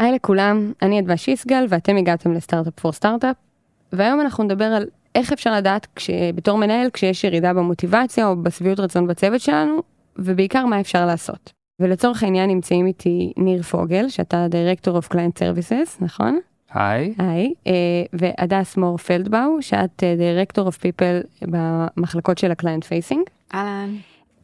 היי לכולם, אני אדווה שיסגל ואתם הגעתם לסטארט-אפ פור סטארט-אפ, והיום אנחנו נדבר על איך אפשר לדעת כש... בתור מנהל כשיש ירידה במוטיבציה או בשביעות רצון בצוות שלנו, ובעיקר מה אפשר לעשות. ולצורך העניין נמצאים איתי ניר פוגל, שאתה Director of Client Services, נכון? היי. היי, אה, והדס מור פלדבאו, שאת אה, Director of People במחלקות של ה-Client Facing. אהלן.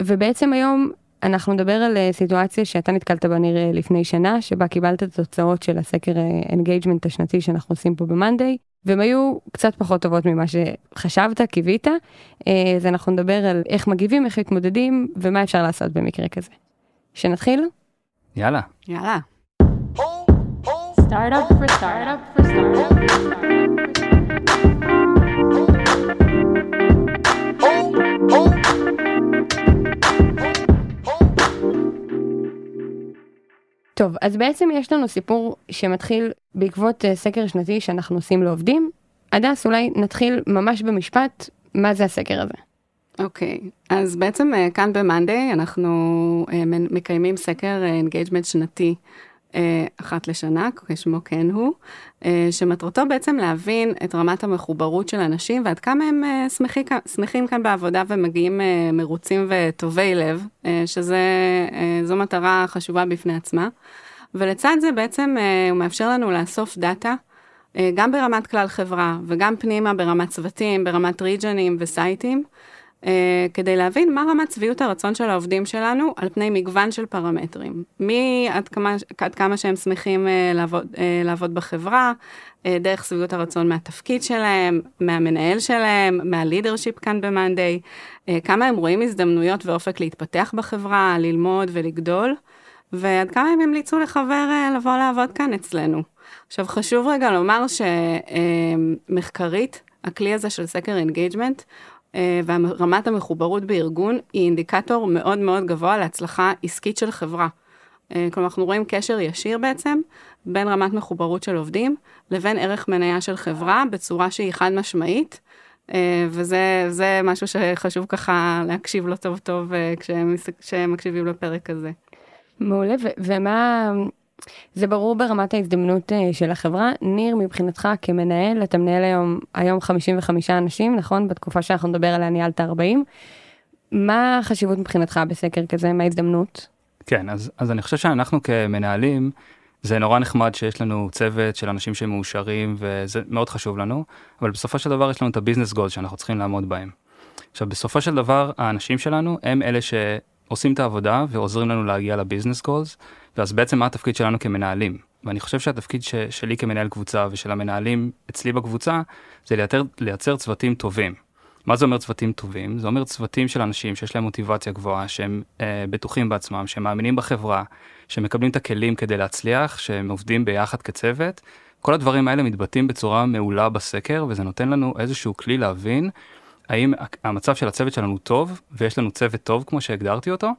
ובעצם היום אנחנו נדבר על אה, סיטואציה שאתה נתקלת בה נראה לפני שנה, שבה קיבלת את התוצאות של הסקר engagement השנתי שאנחנו עושים פה במאנדיי, והן היו קצת פחות טובות ממה שחשבת, קיווית. אז אנחנו נדבר על איך מגיבים, איך מתמודדים, ומה אפשר לעשות במקרה כזה. שנתחיל? יאללה. יאללה. Startup for startup for startup for startup. טוב, אז בעצם יש לנו סיפור שמתחיל בעקבות אה, סקר שנתי שאנחנו עושים לעובדים. הדס, אולי נתחיל ממש במשפט, מה זה הסקר הזה? אוקיי, אז בעצם אה, כאן במאנדיי אנחנו אה, מקיימים סקר engagement שנתי אחת לשנה, כשמו כן הוא, אה, שמטרתו בעצם להבין את רמת המחוברות של אנשים ועד כמה הם אה, שמחי, כ- שמחים כאן בעבודה ומגיעים אה, מרוצים וטובי לב, אה, שזו מטרה חשובה בפני עצמה. ולצד זה בעצם אה, הוא מאפשר לנו לאסוף דאטה, אה, גם ברמת כלל חברה וגם פנימה ברמת צוותים, ברמת ריג'נים וסייטים, אה, כדי להבין מה רמת שביעות הרצון של העובדים שלנו על פני מגוון של פרמטרים. מי עד כמה, עד כמה שהם שמחים אה, לעבוד, אה, לעבוד בחברה, אה, דרך שביעות הרצון מהתפקיד שלהם, מהמנהל שלהם, מהלידרשיפ כאן במאנדיי, אה, כמה הם רואים הזדמנויות ואופק להתפתח בחברה, ללמוד ולגדול, ועד כמה הם המליצו לחבר אה, לבוא לעבוד כאן אצלנו. עכשיו חשוב רגע לומר שמחקרית, הכלי הזה של סקר engagement, אה, ורמת המחוברות בארגון היא אינדיקטור מאוד מאוד גבוה להצלחה עסקית של חברה. אה, כלומר, אנחנו רואים קשר ישיר בעצם בין רמת מחוברות של עובדים לבין ערך מניה של חברה בצורה שהיא חד משמעית, אה, וזה משהו שחשוב ככה להקשיב לו טוב טוב כשהם, מקשיבים לפרק הזה. מעולה, ומה... זה ברור ברמת ההזדמנות אה, של החברה. ניר, מבחינתך כמנהל, אתה מנהל היום, היום 55 אנשים, נכון? בתקופה שאנחנו נדבר עליה ניהלת 40. מה החשיבות מבחינתך בסקר כזה? מה ההזדמנות? כן, אז, אז אני חושב שאנחנו כמנהלים, זה נורא נחמד שיש לנו צוות של אנשים שמאושרים וזה מאוד חשוב לנו, אבל בסופו של דבר יש לנו את הביזנס גולד שאנחנו צריכים לעמוד בהם. עכשיו, בסופו של דבר, האנשים שלנו הם אלה שעושים את העבודה ועוזרים לנו להגיע לביזנס גולס, ואז בעצם מה התפקיד שלנו כמנהלים. ואני חושב שהתפקיד ש, שלי כמנהל קבוצה ושל המנהלים אצלי בקבוצה, זה לייצר, לייצר צוותים טובים. מה זה אומר צוותים טובים? זה אומר צוותים של אנשים שיש להם מוטיבציה גבוהה, שהם אה, בטוחים בעצמם, שהם מאמינים בחברה, שמקבלים את הכלים כדי להצליח, שהם עובדים ביחד כצוות. כל הדברים האלה מתבטאים בצורה מעולה בסקר, וזה נותן לנו איזשהו כלי להבין האם המצב של הצוות שלנו טוב, ויש לנו צוות טוב כמו שהגדרתי אותו,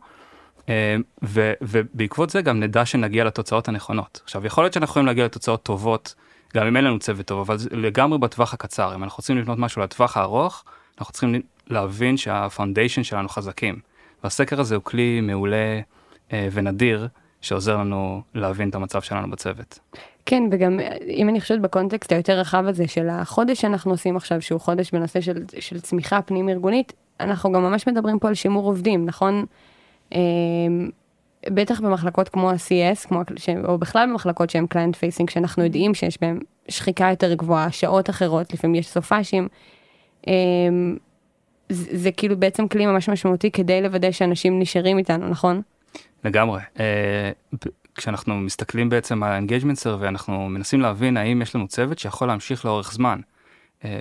ו, ובעקבות זה גם נדע שנגיע לתוצאות הנכונות. עכשיו, יכול להיות שאנחנו יכולים להגיע לתוצאות טובות, גם אם אין לנו צוות טוב, אבל לגמרי בטווח הקצר. אם אנחנו רוצים לבנות משהו לטווח הארוך, אנחנו צריכים להבין שהפונדיישן שלנו חזקים. והסקר הזה הוא כלי מעולה אה, ונדיר, שעוזר לנו להבין את המצב שלנו בצוות. כן, וגם אם אני חושבת בקונטקסט היותר רחב הזה של החודש שאנחנו עושים עכשיו, שהוא חודש בנושא של, של צמיחה פנים ארגונית, אנחנו גם ממש מדברים פה על שימור עובדים, נכון? בטח במחלקות כמו ה-CS, או בכלל במחלקות שהן client facing, שאנחנו יודעים שיש בהן שחיקה יותר גבוהה, שעות אחרות, לפעמים יש סופאשים. זה, זה כאילו בעצם כלי ממש משמעותי כדי לוודא שאנשים נשארים איתנו, נכון? לגמרי. כשאנחנו מסתכלים בעצם על ה-engagement survey, אנחנו מנסים להבין האם יש לנו צוות שיכול להמשיך לאורך זמן.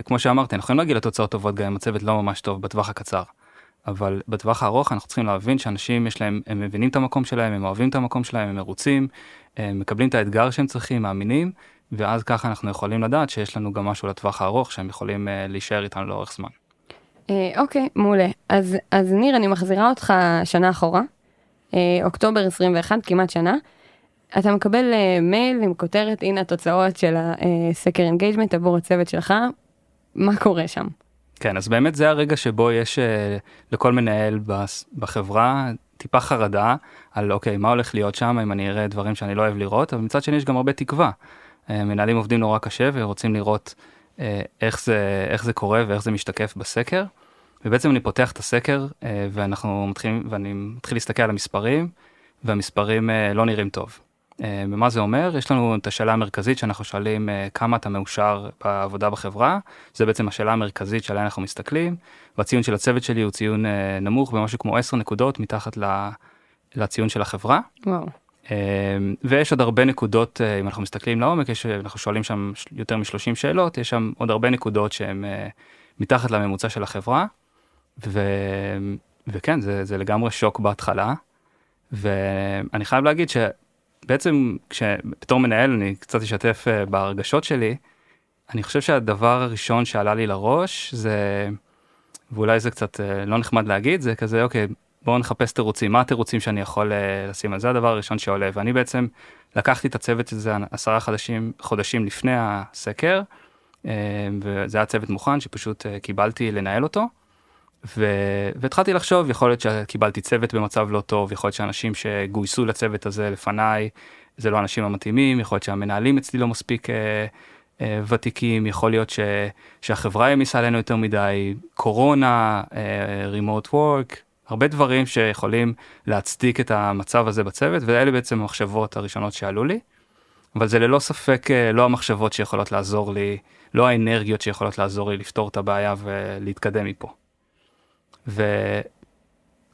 כמו שאמרתי, אנחנו יכולים להגיע לתוצאות טובות גם אם הצוות לא ממש טוב בטווח הקצר. אבל בטווח הארוך אנחנו צריכים להבין שאנשים יש להם, הם מבינים את המקום שלהם, הם אוהבים את המקום שלהם, הם מרוצים, הם מקבלים את האתגר שהם צריכים, מאמינים, ואז ככה אנחנו יכולים לדעת שיש לנו גם משהו לטווח הארוך שהם יכולים uh, להישאר איתנו לאורך זמן. אוקיי, uh, okay, מעולה. אז, אז ניר, אני מחזירה אותך שנה אחורה, uh, אוקטובר 21, כמעט שנה. אתה מקבל מייל עם כותרת, הנה התוצאות של הסקר engagement עבור הצוות שלך, מה קורה שם? כן, אז באמת זה הרגע שבו יש uh, לכל מנהל בחברה טיפה חרדה על אוקיי, מה הולך להיות שם, אם אני אראה דברים שאני לא אוהב לראות, אבל מצד שני יש גם הרבה תקווה. אה, מנהלים עובדים נורא קשה ורוצים לראות אה, איך זה, איך זה קורה ואיך זה משתקף בסקר. ובעצם אני פותח את הסקר אה, ואנחנו מתחילים, ואני מתחיל להסתכל על המספרים, והמספרים אה, לא נראים טוב. אה, ומה זה אומר? יש לנו את השאלה המרכזית שאנחנו שואלים אה, כמה אתה מאושר בעבודה בחברה, זה בעצם השאלה המרכזית שעליה אנחנו מסתכלים, והציון של הצוות שלי הוא ציון אה, נמוך במשהו כמו 10 נקודות מתחת לציון של החברה. וואו. ויש עוד הרבה נקודות, אם אנחנו מסתכלים לעומק, יש, אנחנו שואלים שם ש- יותר מ-30 שאלות, יש שם עוד הרבה נקודות שהן מתחת לממוצע של החברה, ו, וכן, זה, זה לגמרי שוק בהתחלה, ואני חייב להגיד שבעצם, בתור מנהל, אני קצת אשתף אה, בהרגשות שלי, אני חושב שהדבר הראשון שעלה לי לראש זה, ואולי זה קצת אה, לא נחמד להגיד, זה כזה, אוקיי, בואו נחפש תירוצים, מה התירוצים שאני יכול uh, לשים על זה? הדבר הראשון שעולה, ואני בעצם לקחתי את הצוות הזה עשרה חודשים, חודשים לפני הסקר, וזה היה צוות מוכן שפשוט קיבלתי לנהל אותו, ו... והתחלתי לחשוב, יכול להיות שקיבלתי צוות במצב לא טוב, יכול להיות שאנשים שגויסו לצוות הזה לפניי, זה לא האנשים המתאימים, יכול להיות שהמנהלים אצלי לא מספיק uh, uh, ותיקים, יכול להיות ש... שהחברה העמיסה עלינו יותר מדי, קורונה, uh, remote work, הרבה דברים שיכולים להצדיק את המצב הזה בצוות, ואלה בעצם המחשבות הראשונות שעלו לי. אבל זה ללא ספק לא המחשבות שיכולות לעזור לי, לא האנרגיות שיכולות לעזור לי לפתור את הבעיה ולהתקדם מפה. ו...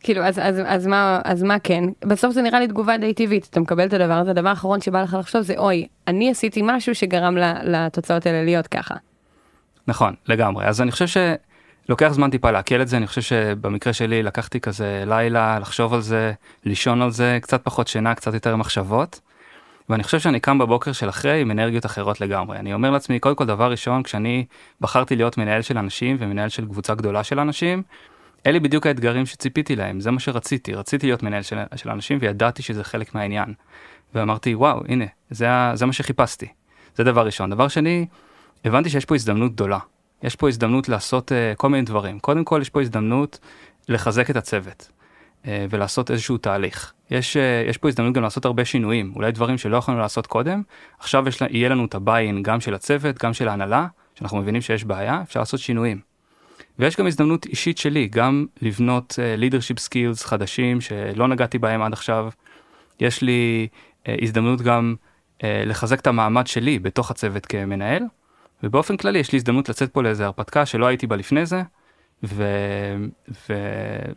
כאילו, אז, אז, אז, מה, אז מה כן? בסוף זה נראה לי תגובה די טבעית, אתה מקבל את הדבר הזה, הדבר האחרון שבא לך לחשוב זה, אוי, אני עשיתי משהו שגרם לתוצאות האלה להיות ככה. נכון, לגמרי. אז אני חושב ש... לוקח זמן טיפה לעכל את זה, אני חושב שבמקרה שלי לקחתי כזה לילה לחשוב על זה, לישון על זה, קצת פחות שינה, קצת יותר מחשבות. ואני חושב שאני קם בבוקר של אחרי עם אנרגיות אחרות לגמרי. אני אומר לעצמי, קודם כל דבר ראשון, כשאני בחרתי להיות מנהל של אנשים ומנהל של קבוצה גדולה של אנשים, אלה בדיוק האתגרים שציפיתי להם, זה מה שרציתי, רציתי להיות מנהל של, של אנשים וידעתי שזה חלק מהעניין. ואמרתי, וואו, הנה, זה, זה מה שחיפשתי. זה דבר ראשון. דבר שני, הבנתי שיש פה הזדמנות גדולה. יש פה הזדמנות לעשות uh, כל מיני דברים. קודם כל יש פה הזדמנות לחזק את הצוות uh, ולעשות איזשהו תהליך. יש, uh, יש פה הזדמנות גם לעשות הרבה שינויים, אולי דברים שלא יכולנו לעשות קודם. עכשיו יש, יהיה לנו את הביין גם של הצוות, גם של ההנהלה, שאנחנו מבינים שיש בעיה, אפשר לעשות שינויים. ויש גם הזדמנות אישית שלי, גם לבנות uh, leadership skills חדשים שלא נגעתי בהם עד עכשיו. יש לי uh, הזדמנות גם uh, לחזק את המעמד שלי בתוך הצוות כמנהל. ובאופן כללי יש לי הזדמנות לצאת פה לאיזה הרפתקה שלא הייתי בה לפני זה, ו... ו...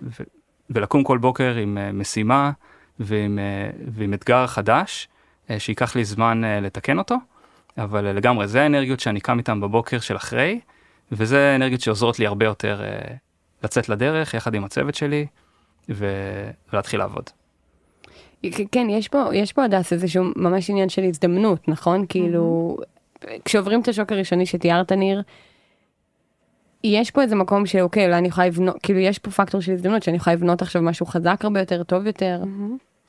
ו... ולקום כל בוקר עם משימה ועם, ועם אתגר חדש, שייקח לי זמן לתקן אותו, אבל לגמרי זה האנרגיות שאני קם איתן בבוקר של אחרי, וזה האנרגיות שעוזרות לי הרבה יותר uh, לצאת לדרך יחד עם הצוות שלי ו... ולהתחיל לעבוד. כן, יש פה, יש פה הדס איזשהו ממש עניין של הזדמנות, נכון? כאילו, כשעוברים את השוק הראשוני שתיארת ניר, יש פה איזה מקום שאוקיי, אולי אני יכולה לבנות, כאילו יש פה פקטור של הזדמנות שאני יכולה לבנות עכשיו משהו חזק הרבה יותר, טוב יותר.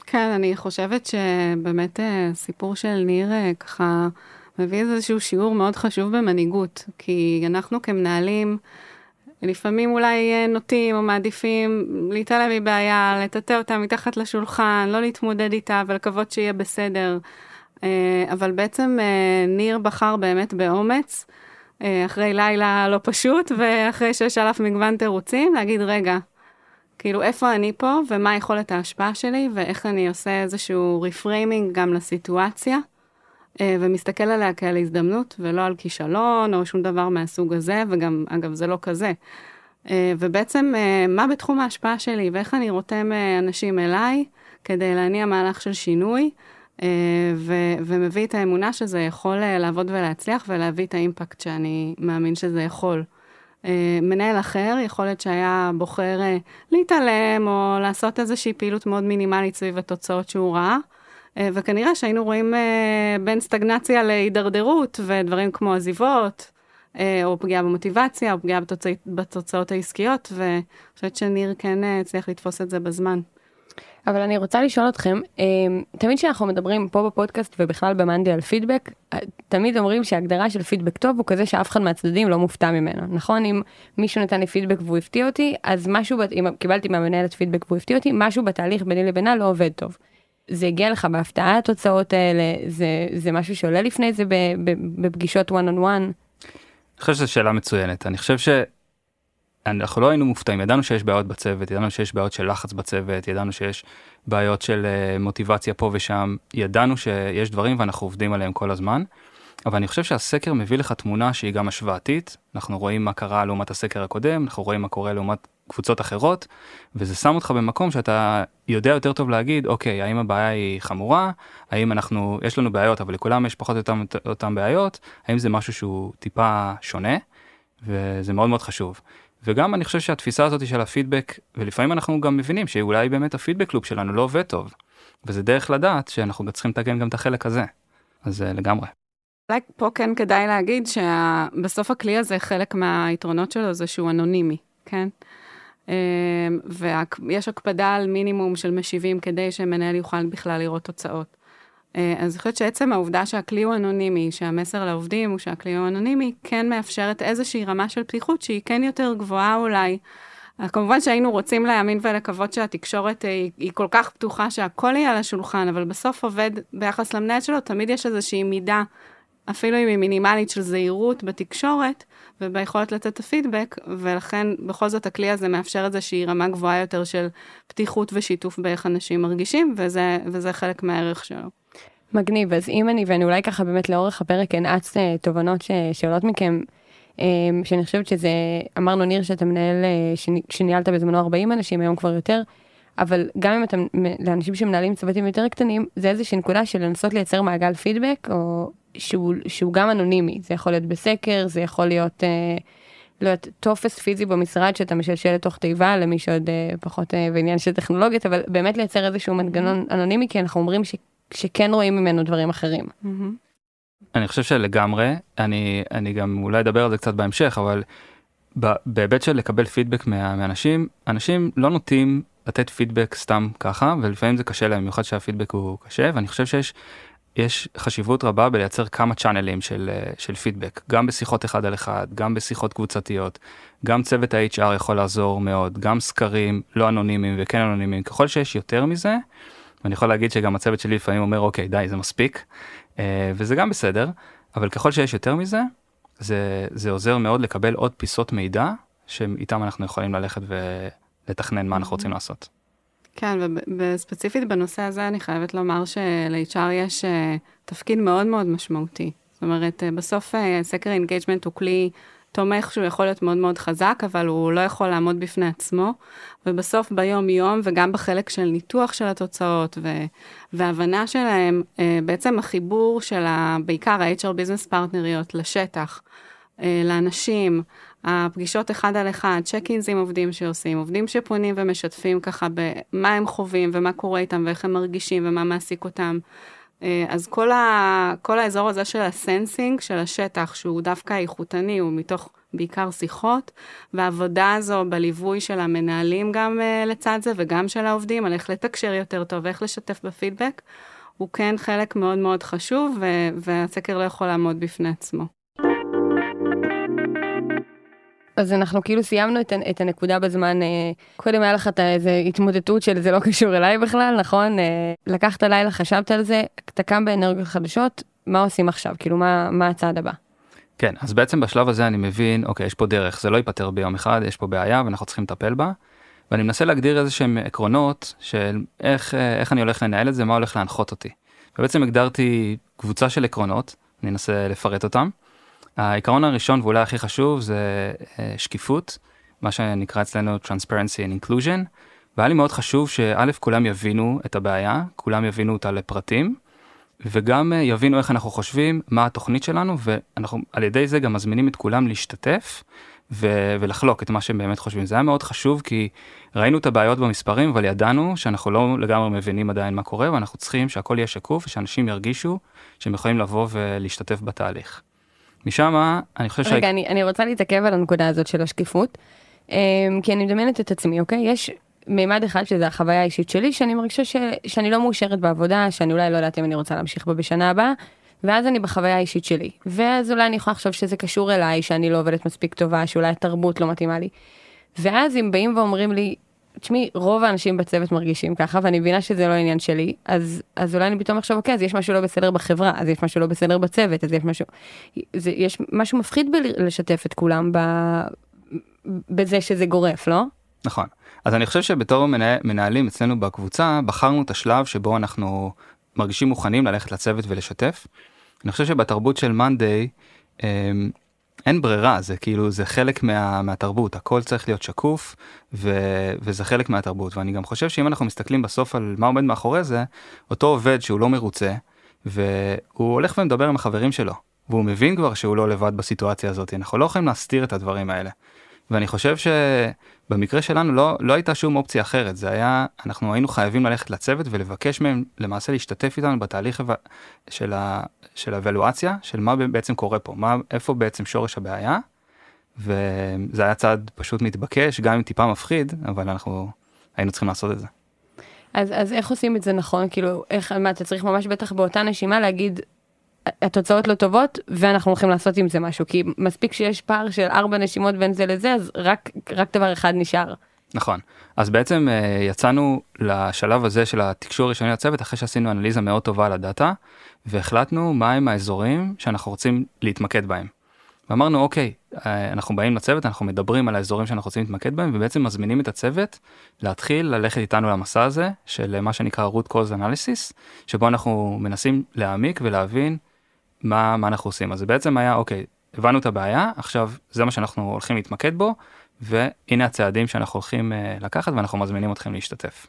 כן, אני חושבת שבאמת סיפור של ניר ככה מביא איזשהו שיעור מאוד חשוב במנהיגות, כי אנחנו כמנהלים, לפעמים אולי נוטים או מעדיפים להתעלם מבעיה, לטאטא אותה מתחת לשולחן, לא להתמודד איתה ולקוות שיהיה בסדר. אבל בעצם ניר בחר באמת באומץ, אחרי לילה לא פשוט ואחרי שיש עליו מגוון תירוצים, להגיד רגע, כאילו איפה אני פה ומה יכולת ההשפעה שלי ואיך אני עושה איזשהו reframing גם לסיטואציה, ומסתכל עליה כעל הזדמנות ולא על כישלון או שום דבר מהסוג הזה, וגם אגב זה לא כזה. ובעצם מה בתחום ההשפעה שלי ואיך אני רותם אנשים אליי כדי להניע מהלך של שינוי. ו- ומביא את האמונה שזה יכול לעבוד ולהצליח ולהביא את האימפקט שאני מאמין שזה יכול. מנהל אחר יכול להיות שהיה בוחר להתעלם או לעשות איזושהי פעילות מאוד מינימלית סביב התוצאות שהוא ראה, וכנראה שהיינו רואים בין סטגנציה להידרדרות ודברים כמו עזיבות, או פגיעה במוטיבציה, או פגיעה בתוצא, בתוצאות העסקיות, ואני חושבת שניר כן הצליח לתפוס את זה בזמן. אבל אני רוצה לשאול אתכם, אה, תמיד כשאנחנו מדברים פה בפודקאסט ובכלל במאנדי על פידבק, אה, תמיד אומרים שההגדרה של פידבק טוב הוא כזה שאף אחד מהצדדים לא מופתע ממנו, נכון? אם מישהו נתן לי פידבק והוא הפתיע אותי, אז משהו, אם קיבלתי מהמנהלת פידבק והוא הפתיע אותי, משהו בתהליך ביני לבינה לא עובד טוב. זה הגיע לך בהפתעה התוצאות האלה, זה, זה משהו שעולה לפני זה בפגישות one on one. אני חושב שזו שאלה מצוינת. אני חושב שאנחנו לא היינו מופתעים, ידענו שיש בעיות בצוות, ידענו שיש בעיות של לחץ בצוות, ידענו שיש בעיות של אה, מוטיבציה פה ושם, ידענו שיש דברים ואנחנו עובדים עליהם כל הזמן. אבל אני חושב שהסקר מביא לך תמונה שהיא גם השוואתית, אנחנו רואים מה קרה לעומת הסקר הקודם, אנחנו רואים מה קורה לעומת קבוצות אחרות, וזה שם אותך במקום שאתה יודע יותר טוב להגיד, אוקיי, האם הבעיה היא חמורה, האם אנחנו, יש לנו בעיות, אבל לכולם יש פחות או אותם, אותם בעיות, האם זה משהו שהוא טיפה שונה, וזה מאוד מאוד חשוב. וגם אני חושב שהתפיסה הזאת של הפידבק, ולפעמים אנחנו גם מבינים שאולי באמת הפידבק לופ שלנו לא עובד טוב, וזה דרך לדעת שאנחנו צריכים לתקן גם את החלק הזה. אז אה, לגמרי. אולי פה כן כדאי להגיד שבסוף הכלי הזה, חלק מהיתרונות שלו זה שהוא אנונימי, כן? אמ, ויש הקפדה על מינימום של משיבים כדי שמנהל יוכל בכלל לראות תוצאות. אה, אז אני חושבת שעצם העובדה שהכלי הוא אנונימי, שהמסר לעובדים הוא שהכלי הוא אנונימי, כן מאפשרת איזושהי רמה של פתיחות שהיא כן יותר גבוהה אולי. אה, כמובן שהיינו רוצים להאמין ולקוות שהתקשורת אה, היא, היא כל כך פתוחה שהכל יהיה על השולחן, אבל בסוף עובד ביחס למנהל שלו, תמיד יש איזושהי מידה, אפילו אם היא מינימלית של זהירות בתקשורת וביכולת לתת את הפידבק, ולכן בכל זאת הכלי הזה מאפשר איזושהי רמה גבוהה יותר של פתיחות ושיתוף באיך אנשים מרגישים, וזה, וזה חלק מהערך שלו. מגניב, אז אם אני, ואני אולי ככה באמת לאורך הפרק אנעץ אה, תובנות שעולות מכם, אה, שאני חושבת שזה, אמרנו ניר שאתה מנהל, אה, שני- שניהלת בזמנו 40 אנשים, היום כבר יותר, אבל גם אם אתה, לאנשים שמנהלים צוותים יותר קטנים, זה איזושהי נקודה של לנסות לייצר מעגל פידבק, או שהוא, שהוא גם אנונימי, זה יכול להיות בסקר, זה יכול להיות, אה, לא יודעת, טופס פיזי במשרד שאתה משלשל לתוך תיבה למי שעוד אה, פחות אה, בעניין של טכנולוגיות, אבל באמת לייצר איזשהו מנגנון אנונימי, כי אנחנו אומרים ש, שכן רואים ממנו דברים אחרים. אני חושב שלגמרי, אני, אני גם אולי אדבר על זה קצת בהמשך, אבל בהיבט של לקבל פידבק מה, מאנשים, אנשים לא נוטים לתת פידבק סתם ככה, ולפעמים זה קשה להם, במיוחד שהפידבק הוא קשה, ואני חושב שיש יש חשיבות רבה בלייצר כמה צ'אנלים של, אה, של פידבק, גם בשיחות אחד על אחד, גם בשיחות קבוצתיות, גם צוות ה-HR יכול לעזור מאוד, גם סקרים לא אנונימיים וכן אנונימיים, ככל שיש יותר מזה, ואני יכול להגיד שגם הצוות שלי לפעמים אומר אוקיי די זה מספיק, אה, וזה גם בסדר, אבל ככל שיש יותר מזה, זה, זה עוזר מאוד לקבל עוד פיסות מידע שאיתם אנחנו יכולים ללכת ולתכנן מה אנחנו רוצים לעשות. כן, וספציפית בנושא הזה אני חייבת לומר של-HR יש אה, תפקיד מאוד מאוד משמעותי. זאת אומרת, אה, בסוף אה, סקר engagement הוא כלי תומך שהוא יכול להיות מאוד מאוד חזק, אבל הוא לא יכול לעמוד בפני עצמו. ובסוף ביום-יום, וגם בחלק של ניתוח של התוצאות ו- והבנה שלהם, בעצם החיבור של ה- בעיקר ה-HR business partnerיות לשטח, לאנשים, הפגישות אחד על אחד, check-ins עם עובדים שעושים, עובדים שפונים ומשתפים ככה במה הם חווים ומה קורה איתם ואיך הם מרגישים ומה מעסיק אותם. אה, אז כל, ה, כל האזור הזה של ה sensing, של השטח, שהוא דווקא איכותני, הוא מתוך בעיקר שיחות, והעבודה הזו בליווי של המנהלים גם uh, לצד זה, וגם של העובדים, על איך לתקשר יותר טוב ואיך לשתף בפידבק, הוא כן חלק מאוד מאוד חשוב, ו- והסקר לא יכול לעמוד בפני עצמו. אז אנחנו כאילו סיימנו את, את הנקודה בזמן, אה, קודם היה לך את איזה התמודדות של זה לא קשור אליי בכלל, נכון? אה, לקחת לילה, חשבת על זה, אתה קם באנרגיות חדשות, מה עושים עכשיו? כאילו, מה, מה הצעד הבא? כן, אז בעצם בשלב הזה אני מבין, אוקיי, יש פה דרך, זה לא ייפתר ביום אחד, יש פה בעיה ואנחנו צריכים לטפל בה. ואני מנסה להגדיר איזה שהם עקרונות של איך, אה, איך אני הולך לנהל את זה, מה הולך להנחות אותי. ובעצם הגדרתי קבוצה של עקרונות, אני אנסה לפרט אותם. העיקרון הראשון ואולי הכי חשוב זה אה, שקיפות, מה שנקרא אצלנו Transparency and Inclusion. והיה לי מאוד חשוב שא' כולם יבינו את הבעיה, כולם יבינו אותה לפרטים, וגם אה, יבינו איך אנחנו חושבים, מה התוכנית שלנו, ואנחנו על ידי זה גם מזמינים את כולם להשתתף ו- ולחלוק את מה שהם באמת חושבים. זה היה מאוד חשוב כי ראינו את הבעיות במספרים, אבל ידענו שאנחנו לא לגמרי מבינים עדיין מה קורה, ואנחנו צריכים שהכל יהיה שקוף ושאנשים ירגישו שהם יכולים לבוא ולהשתתף בתהליך. משם אני חושב רגע, אני, אני רוצה להתעכב על הנקודה הזאת של השקיפות, אמ, כי אני מדמיינת את עצמי, אוקיי? יש מימד אחד שזה החוויה האישית שלי שאני מרגישה ש... שאני לא מאושרת בעבודה שאני אולי לא יודעת אם אני רוצה להמשיך בה בשנה הבאה. ואז אני בחוויה האישית שלי ואז אולי אני יכולה לחשוב שזה קשור אליי שאני לא עובדת מספיק טובה שאולי התרבות לא מתאימה לי. ואז אם באים ואומרים לי תשמעי רוב האנשים בצוות מרגישים ככה ואני מבינה שזה לא עניין שלי אז אז אולי אני פתאום עכשיו אוקיי אז יש משהו לא בסדר בחברה אז יש משהו לא בסדר בצוות אז יש משהו זה יש משהו מפחיד בלשתף את כולם ב, בזה שזה גורף לא נכון. אז אני חושב שבתור מנה, מנהלים אצלנו בקבוצה בחרנו את השלב שבו אנחנו מרגישים מוכנים ללכת לצוות ולשתף. אני חושב שבתרבות של מאנדיי אין ברירה זה כאילו זה חלק מה, מהתרבות הכל צריך להיות שקוף ו, וזה חלק מהתרבות ואני גם חושב שאם אנחנו מסתכלים בסוף על מה עומד מאחורי זה אותו עובד שהוא לא מרוצה והוא הולך ומדבר עם החברים שלו והוא מבין כבר שהוא לא לבד בסיטואציה הזאת אנחנו לא יכולים להסתיר את הדברים האלה. ואני חושב שבמקרה שלנו לא לא הייתה שום אופציה אחרת זה היה אנחנו היינו חייבים ללכת לצוות ולבקש מהם למעשה להשתתף איתנו בתהליך של, ה, של הוולואציה של מה בעצם קורה פה מה איפה בעצם שורש הבעיה. וזה היה צעד פשוט מתבקש גם אם טיפה מפחיד אבל אנחנו היינו צריכים לעשות את זה. אז אז איך עושים את זה נכון כאילו איך מה אתה צריך ממש בטח באותה נשימה להגיד התוצאות לא טובות ואנחנו הולכים לעשות עם זה משהו כי מספיק שיש פער של ארבע נשימות בין זה לזה אז רק רק דבר אחד נשאר. נכון אז בעצם אה, יצאנו לשלב הזה של התקשור הראשוני לצוות אחרי שעשינו אנליזה מאוד טובה על הדאטה והחלטנו מהם האזורים שאנחנו רוצים להתמקד בהם. ואמרנו אוקיי אה, אנחנו באים לצוות אנחנו מדברים על האזורים שאנחנו רוצים להתמקד בהם ובעצם מזמינים את הצוות להתחיל ללכת איתנו למסע הזה של מה שנקרא root cause analysis שבו אנחנו מנסים להעמיק ולהבין מה, מה אנחנו עושים. אז זה בעצם היה, אוקיי, הבנו את הבעיה, עכשיו זה מה שאנחנו הולכים להתמקד בו, והנה הצעדים שאנחנו הולכים uh, לקחת ואנחנו מזמינים אתכם להשתתף.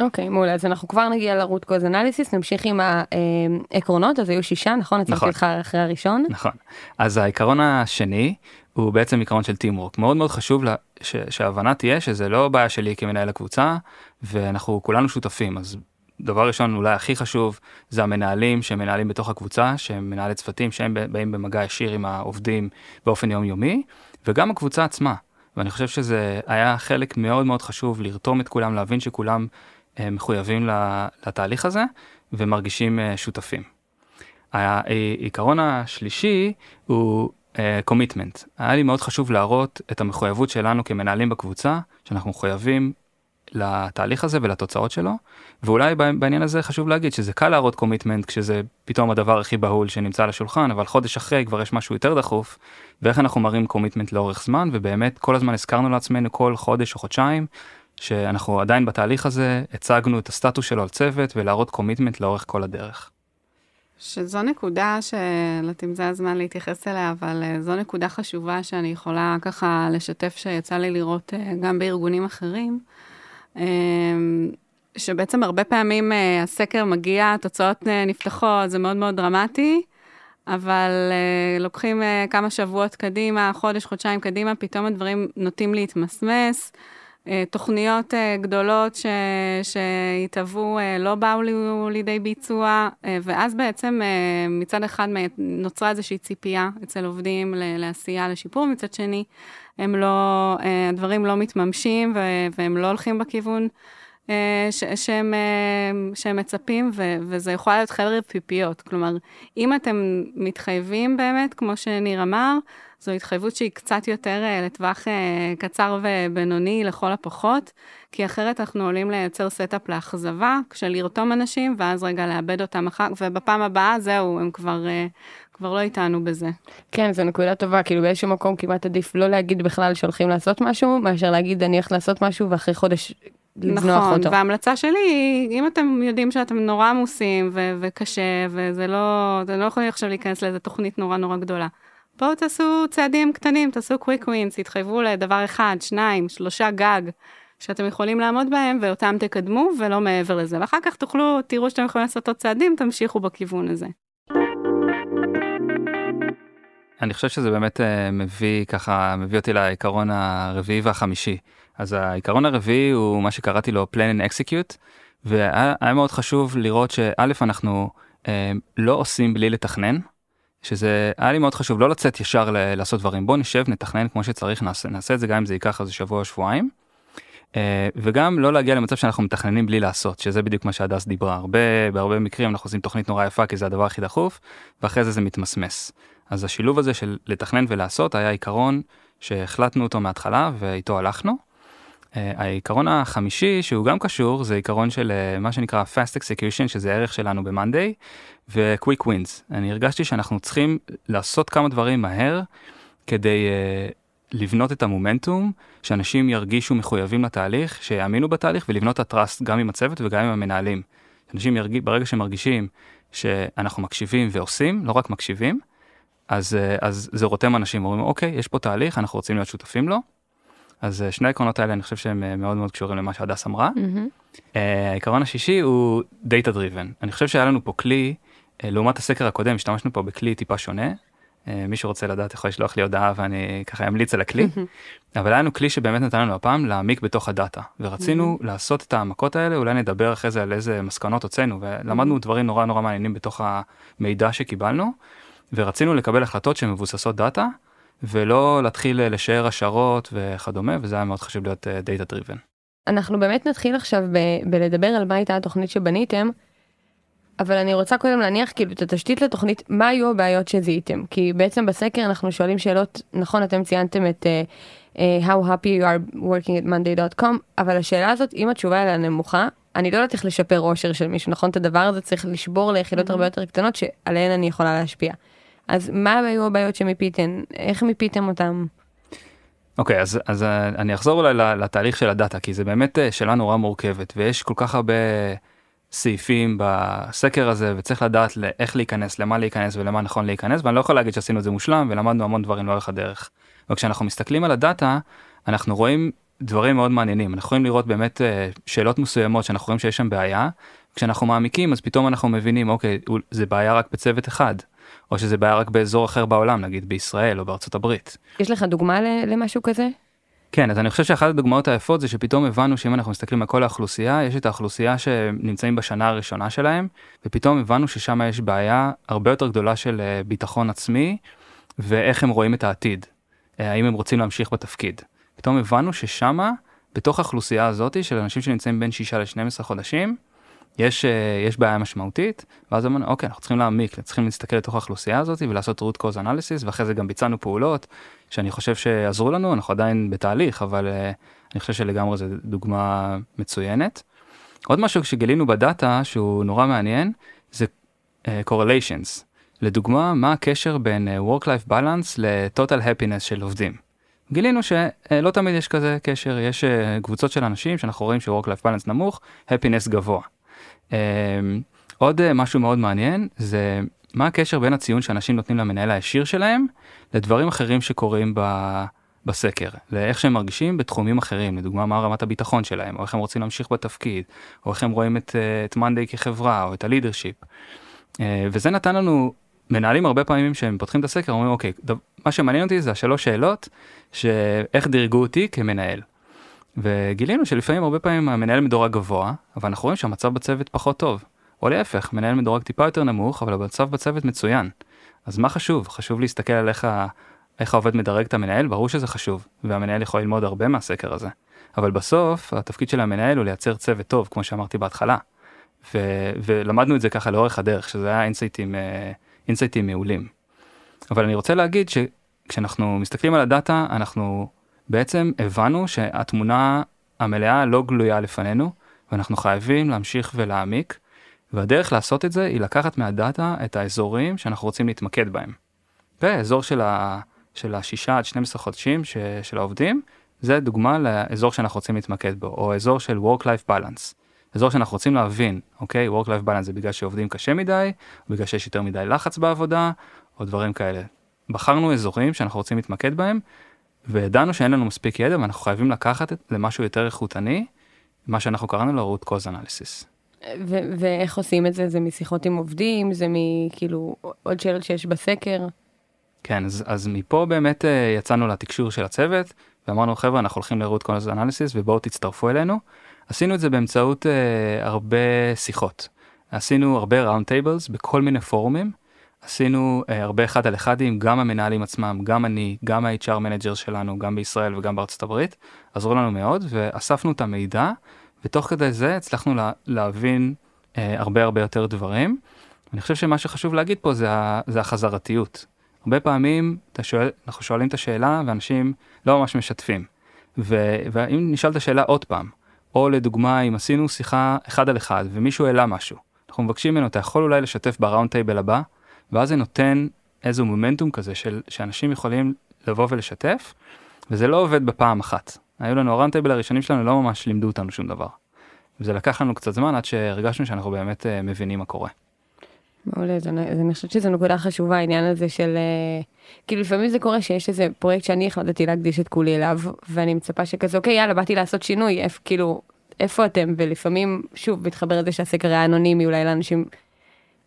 אוקיי, okay, מעולה, אז אנחנו כבר נגיע לרוט קוז אנליסיס, נמשיך עם העקרונות, אז היו שישה, נכון? נכון. הצלחתי לך אחרי הראשון. נכון. אז העיקרון השני הוא בעצם עיקרון של טימוורק. מאוד מאוד חשוב לה, ש, שההבנה תהיה שזה לא בעיה שלי כמנהל הקבוצה, ואנחנו כולנו שותפים, אז דבר ראשון אולי הכי חשוב זה המנהלים שמנהלים בתוך הקבוצה שהם מנהלי צוותים שהם באים במגע ישיר עם העובדים באופן יומיומי וגם הקבוצה עצמה ואני חושב שזה היה חלק מאוד מאוד חשוב לרתום את כולם להבין שכולם אה, מחויבים לתהליך הזה ומרגישים אה, שותפים. העיקרון השלישי הוא commitment. Uh, היה לי מאוד חשוב להראות את המחויבות שלנו כמנהלים בקבוצה שאנחנו מחויבים לתהליך הזה ולתוצאות שלו ואולי בעניין הזה חשוב להגיד שזה קל להראות commitment כשזה פתאום הדבר הכי בהול שנמצא על השולחן אבל חודש אחרי כבר יש משהו יותר דחוף ואיך אנחנו מראים commitment לאורך זמן ובאמת כל הזמן הזכרנו לעצמנו כל חודש או חודשיים שאנחנו עדיין בתהליך הזה הצגנו את הסטטוס שלו על צוות ולהראות commitment לאורך כל הדרך. שזו נקודה שלא תמיד נמצא הזמן להתייחס אליה, אבל אה, זו נקודה חשובה שאני יכולה ככה לשתף שיצא לי לראות אה, גם בארגונים אחרים. אמ, שבעצם הרבה פעמים אה, הסקר מגיע, התוצאות אה, נפתחות, זה מאוד מאוד דרמטי, אבל אה, לוקחים כמה שבועות קדימה, חודש, חודשיים קדימה, פתאום הדברים נוטים להתמסמס. תוכניות גדולות ש... שהתהוו לא באו לידי ביצוע, ואז בעצם מצד אחד נוצרה איזושהי ציפייה אצל עובדים לעשייה, לשיפור, מצד שני הם לא, אה, הדברים לא מתממשים והם לא הולכים בכיוון. אה, ש, שהם, אה, שהם מצפים, ו, וזה יכול להיות חרב פיפיות. כלומר, אם אתם מתחייבים באמת, כמו שניר אמר, זו התחייבות שהיא קצת יותר לטווח קצר ובינוני לכל הפחות, כי אחרת אנחנו עלולים לייצר setup לאכזבה, כשלרתום אנשים, ואז רגע לאבד אותם אחר, ובפעם הבאה זהו, הם כבר כבר לא איתנו בזה. כן, זו נקודה טובה, כאילו באיזשהו מקום כמעט עדיף לא להגיד בכלל שהולכים לעשות משהו, מאשר להגיד אני הולך לעשות משהו ואחרי חודש לזנוח נכון, אותו. וההמלצה שלי היא, אם אתם יודעים שאתם נורא עמוסים ו- וקשה, וזה לא, אתם לא יכולים עכשיו להיכנס לאיזה תוכנית נורא נורא גדולה. בואו תעשו צעדים קטנים, תעשו קוויק ווינס, תתחייבו לדבר אחד, שניים, שלושה גג, שאתם יכולים לעמוד בהם, ואותם תקדמו, ולא מעבר לזה. ואחר כך תוכלו, תראו שאתם יכולים לעשות עוד צעדים, תמשיכו בכיוון הזה. אני חושב שזה באמת uh, מביא ככה מביא אותי לעיקרון הרביעי והחמישי אז העיקרון הרביעי הוא מה שקראתי לו plan and execute והיה מאוד חשוב לראות שא' אנחנו uh, לא עושים בלי לתכנן שזה היה לי מאוד חשוב לא לצאת ישר ל- לעשות דברים בוא נשב נתכנן כמו שצריך נעשה, נעשה את זה גם אם זה ייקח איזה שבוע או שבועיים. אה, וגם לא להגיע למצב שאנחנו מתכננים בלי לעשות, שזה בדיוק מה שהדס דיברה. הרבה, בהרבה מקרים אנחנו עושים תוכנית נורא יפה כי זה הדבר הכי דחוף, ואחרי זה זה מתמסמס. אז השילוב הזה של לתכנן ולעשות היה עיקרון שהחלטנו אותו מההתחלה ואיתו הלכנו. אה, העיקרון החמישי שהוא גם קשור זה עיקרון של אה, מה שנקרא fast execution שזה ערך שלנו ב-Monday ו-quick wins. אני הרגשתי שאנחנו צריכים לעשות כמה דברים מהר כדי uh, לבנות את המומנטום, שאנשים ירגישו מחויבים לתהליך, שיאמינו בתהליך ולבנות את הטראסט גם עם הצוות וגם עם המנהלים. אנשים ירגיש, ברגע שהם מרגישים שאנחנו מקשיבים ועושים, לא רק מקשיבים, אז, uh, אז זה רותם אנשים, אומרים אוקיי, יש פה תהליך, אנחנו רוצים להיות שותפים לו. אז uh, שני העקרונות האלה אני חושב שהם uh, מאוד מאוד קשורים למה שהדס אמרה. Uh, העיקרון השישי הוא data driven. אני חושב שהיה לנו פה כלי, לעומת הסקר הקודם, השתמשנו פה בכלי טיפה שונה. מי שרוצה לדעת יכול לשלוח לי הודעה ואני ככה אמליץ על הכלי. אבל היה לנו כלי שבאמת נתן לנו הפעם להעמיק בתוך הדאטה. ורצינו לעשות את העמקות האלה, אולי נדבר אחרי זה על איזה מסקנות הוצאנו, ולמדנו דברים נורא נורא מעניינים בתוך המידע שקיבלנו, ורצינו לקבל החלטות שמבוססות דאטה, ולא להתחיל לשער השערות וכדומה, וזה היה מאוד חשוב להיות data driven. אנחנו באמת נתחיל עכשיו ב- בלדבר על מה הייתה התוכנית שבניתם, אבל אני רוצה קודם להניח כאילו את התשתית לתוכנית, מה היו הבעיות שזיהיתם? כי בעצם בסקר אנחנו שואלים שאלות, נכון אתם ציינתם את uh, uh, how happy you are working at monday.com, אבל השאלה הזאת, אם התשובה אליה נמוכה, אני לא יודעת איך לשפר אושר של מישהו, נכון? את הדבר הזה צריך לשבור ליחידות הרבה יותר קטנות שעליהן אני יכולה להשפיע. אז מה היו הבעיות שמיפיתם? איך מיפיתם אותם? אוקיי, okay, אז, אז אה, אני אחזור אולי לתהליך של הדאטה, כי זה באמת אה, שאלה נורא מורכבת, ויש כל כך הרבה סעיפים בסקר הזה, וצריך לדעת איך להיכנס, למה להיכנס ולמה נכון להיכנס, ואני לא יכול להגיד שעשינו את זה מושלם, ולמדנו המון דברים לאורך הדרך. וכשאנחנו מסתכלים על הדאטה, אנחנו רואים דברים מאוד מעניינים. אנחנו יכולים לראות באמת אה, שאלות מסוימות שאנחנו רואים שיש שם בעיה. כשאנחנו מעמיקים, אז פתאום אנחנו מבינים, אוקיי, זה בעיה רק בצוות אחד. או שזה בעיה רק באזור אחר בעולם, נגיד בישראל או בארצות הברית. יש לך דוגמה למשהו כזה? כן, אז אני חושב שאחת הדוגמאות היפות זה שפתאום הבנו שאם אנחנו מסתכלים על כל האוכלוסייה, יש את האוכלוסייה שנמצאים בשנה הראשונה שלהם, ופתאום הבנו ששם יש בעיה הרבה יותר גדולה של אה, ביטחון עצמי, ואיך הם רואים את העתיד, אה, האם הם רוצים להמשיך בתפקיד. פתאום הבנו ששמה, בתוך האוכלוסייה הזאת של אנשים שנמצאים בין 6 ל-12 חודשים, יש, אה, יש בעיה משמעותית, ואז אמרנו, אוקיי, אנחנו צריכים להעמיק, צריכים להסתכל לתוך האוכלוסייה הזאת ולעשות root cause analysis, ואחרי זה גם ביצענו פעולות שאני חושב שעזרו לנו, אנחנו עדיין בתהליך, אבל uh, אני חושב שלגמרי זו דוגמה מצוינת. עוד משהו שגילינו בדאטה שהוא נורא מעניין, זה uh, correlations. לדוגמה, מה הקשר בין work-life balance ל-total happiness של עובדים. גילינו שלא תמיד יש כזה קשר, יש קבוצות של אנשים שאנחנו רואים ש-work-life balance נמוך, happiness גבוה. אמ, עוד אה, משהו מאוד מעניין זה מה הקשר בין הציון שאנשים נותנים למנהל הישיר שלהם לדברים אחרים שקורים ב... בסקר, לאיך שהם מרגישים בתחומים אחרים, לדוגמה מה רמת הביטחון שלהם, או איך הם רוצים להמשיך בתפקיד, או איך הם רואים את, אה, את מאנדיי כחברה, או את הלידרשיפ. אה, וזה נתן לנו, מנהלים הרבה פעמים שהם פותחים את הסקר, אומרים אוקיי, מה שמעניין אותי זה השלוש שאלות, שאיך דירגו אותי כמנהל. וגילינו שלפעמים הרבה פעמים המנהל מדורג גבוה, אבל אנחנו רואים שהמצב בצוות פחות טוב. או להפך, מנהל מדורג טיפה יותר נמוך, אבל המצב בצוות מצוין. אז מה חשוב? חשוב להסתכל על איך, ה... איך העובד מדרג את המנהל, ברור שזה חשוב, והמנהל יכול ללמוד הרבה מהסקר הזה. אבל בסוף, התפקיד של המנהל הוא לייצר צוות טוב, כמו שאמרתי בהתחלה. ו... ולמדנו את זה ככה לאורך הדרך, שזה היה אינסייטים, אה, אינסייטים מעולים. אבל אני רוצה להגיד שכשאנחנו מסתכלים על הדאטה, אנחנו בעצם הבנו שהתמונה המלאה לא גלויה לפנינו, ואנחנו חייבים להמשיך ולהעמיק, והדרך לעשות את זה היא לקחת מהדאטה את האזורים שאנחנו רוצים להתמקד בהם. והאזור של, ה, של השישה עד 12 חודשים ש, של העובדים, זה דוגמה לאזור שאנחנו רוצים להתמקד בו, או אזור של Work-Life Balance. אזור שאנחנו רוצים להבין, אוקיי, Work-Life Balance זה בגלל שעובדים קשה מדי, בגלל שיש יותר מדי לחץ בעבודה, או דברים כאלה. בחרנו אזורים שאנחנו רוצים להתמקד בהם, וידענו שאין לנו מספיק ידע ואנחנו חייבים לקחת למשהו יותר איכותני, מה שאנחנו קראנו לו root cause analysis. ו- ואיך עושים את זה? זה משיחות עם עובדים? זה מכאילו עוד שאלות שיש בסקר? כן, אז, אז מפה באמת uh, יצאנו לתקשור של הצוות ואמרנו חבר'ה אנחנו הולכים ל-root cause analysis ובואו תצטרפו אלינו. עשינו את זה באמצעות uh, הרבה שיחות. עשינו הרבה round tables בכל מיני פורומים. עשינו אה, הרבה אחד על אחדים, גם המנהלים עצמם, גם אני, גם ה-HR manager שלנו, גם בישראל וגם בארצות הברית, עזרו לנו מאוד, ואספנו את המידע, ותוך כדי זה הצלחנו לה, להבין אה, הרבה הרבה יותר דברים. אני חושב שמה שחשוב להגיד פה זה, ה, זה החזרתיות. הרבה פעמים שואל, אנחנו שואלים את השאלה ואנשים לא ממש משתפים. ו, ואם נשאל את השאלה עוד פעם, או לדוגמה אם עשינו שיחה אחד על אחד ומישהו העלה משהו, אנחנו מבקשים ממנו אתה יכול אולי לשתף ב round table הבא, ואז זה נותן איזה מומנטום כזה של שאנשים יכולים לבוא ולשתף, וזה לא עובד בפעם אחת. היו לנו ה round table הראשונים שלנו לא ממש לימדו אותנו שום דבר. וזה לקח לנו קצת זמן עד שהרגשנו שאנחנו באמת uh, מבינים מה קורה. מעולה, זה, אני חושבת שזו נקודה חשובה העניין הזה של אה, כאילו לפעמים זה קורה שיש איזה פרויקט שאני החלטתי להקדיש את כולי אליו ואני מצפה שכזה אוקיי יאללה באתי לעשות שינוי איפה כאילו איפה אתם ולפעמים שוב מתחבר לזה שהסקר היה אנונימי אולי לאנשים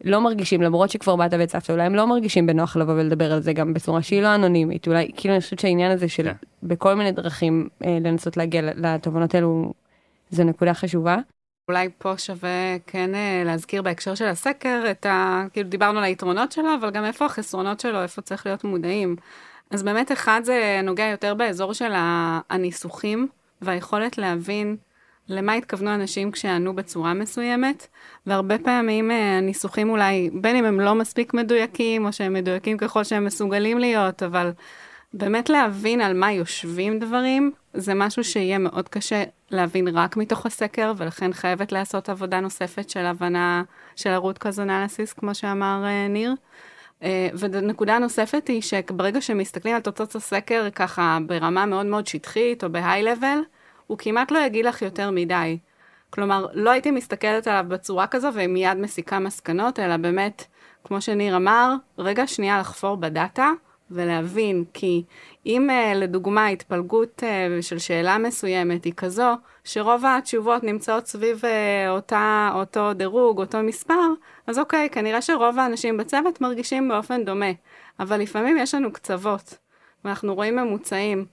לא מרגישים למרות שכבר באת והצפת אולי הם לא מרגישים בנוח לבוא ולדבר על זה גם בצורה שהיא לא אנונימית אולי כאילו אני חושבת שהעניין הזה של כן. בכל מיני דרכים אה, לנסות להגיע לתובנות האלו זו נקודה חשובה. אולי פה שווה כן אה, להזכיר בהקשר של הסקר את ה... כאילו דיברנו על היתרונות שלו, אבל גם איפה החסרונות שלו, איפה צריך להיות מודעים. אז באמת אחד זה נוגע יותר באזור של הניסוחים והיכולת להבין למה התכוונו אנשים כשענו בצורה מסוימת, והרבה פעמים אה, הניסוחים אולי, בין אם הם לא מספיק מדויקים, או שהם מדויקים ככל שהם מסוגלים להיות, אבל באמת להבין על מה יושבים דברים, זה משהו שיהיה מאוד קשה להבין רק מתוך הסקר, ולכן חייבת לעשות עבודה נוספת של הבנה של cause analysis, כמו שאמר אה, ניר. אה, ונקודה נוספת היא שברגע שמסתכלים על תוצאות הסקר ככה ברמה מאוד מאוד שטחית או level, הוא כמעט לא יגיד לך יותר מדי. כלומר, לא הייתי מסתכלת עליו בצורה כזו ומיד מסיקה מסקנות, אלא באמת, כמו שניר אמר, רגע שנייה לחפור בדאטה ולהבין, כי אם uh, לדוגמה התפלגות uh, של שאלה מסוימת היא כזו, שרוב התשובות נמצאות סביב uh, אותה, אותו דירוג, אותו מספר, אז אוקיי, כנראה שרוב האנשים בצוות מרגישים באופן דומה, אבל לפעמים יש לנו קצוות, ואנחנו רואים ממוצעים.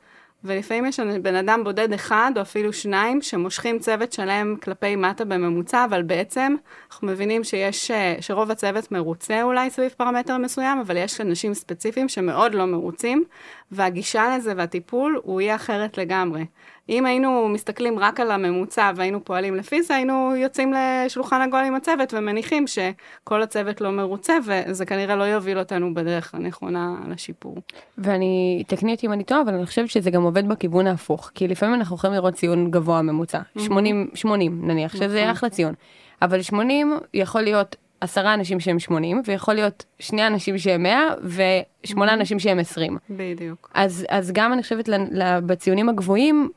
ולפעמים יש בן אדם בודד אחד או אפילו שניים שמושכים צוות שלם כלפי מטה בממוצע, אבל בעצם אנחנו מבינים שיש, אה, שרוב הצוות מרוצה אולי סביב פרמטר מסוים, אבל יש אנשים ספציפיים שמאוד לא מרוצים, והגישה לזה והטיפול הוא יהיה אחרת לגמרי. אם היינו מסתכלים רק על הממוצע והיינו פועלים לפי זה, היינו יוצאים לשולחן עגול עם הצוות ומניחים שכל הצוות לא מרוצה, וזה כנראה לא יוביל אותנו בדרך הנכונה לשיפור. ואני, תקני אותי אם אני טועה, אבל אני חושבת שזה גם עובד בכיוון ההפוך. כי לפעמים אנחנו יכולים לראות ציון גבוה ממוצע, 80, 80 נניח, שזה נכון. אחלה ציון. אבל 80 יכול להיות עשרה אנשים שהם 80, ויכול להיות שני אנשים שהם 100, ושמונה אנשים שהם 20. בדיוק. אז, אז גם אני חושבת בציונים הגבוהים,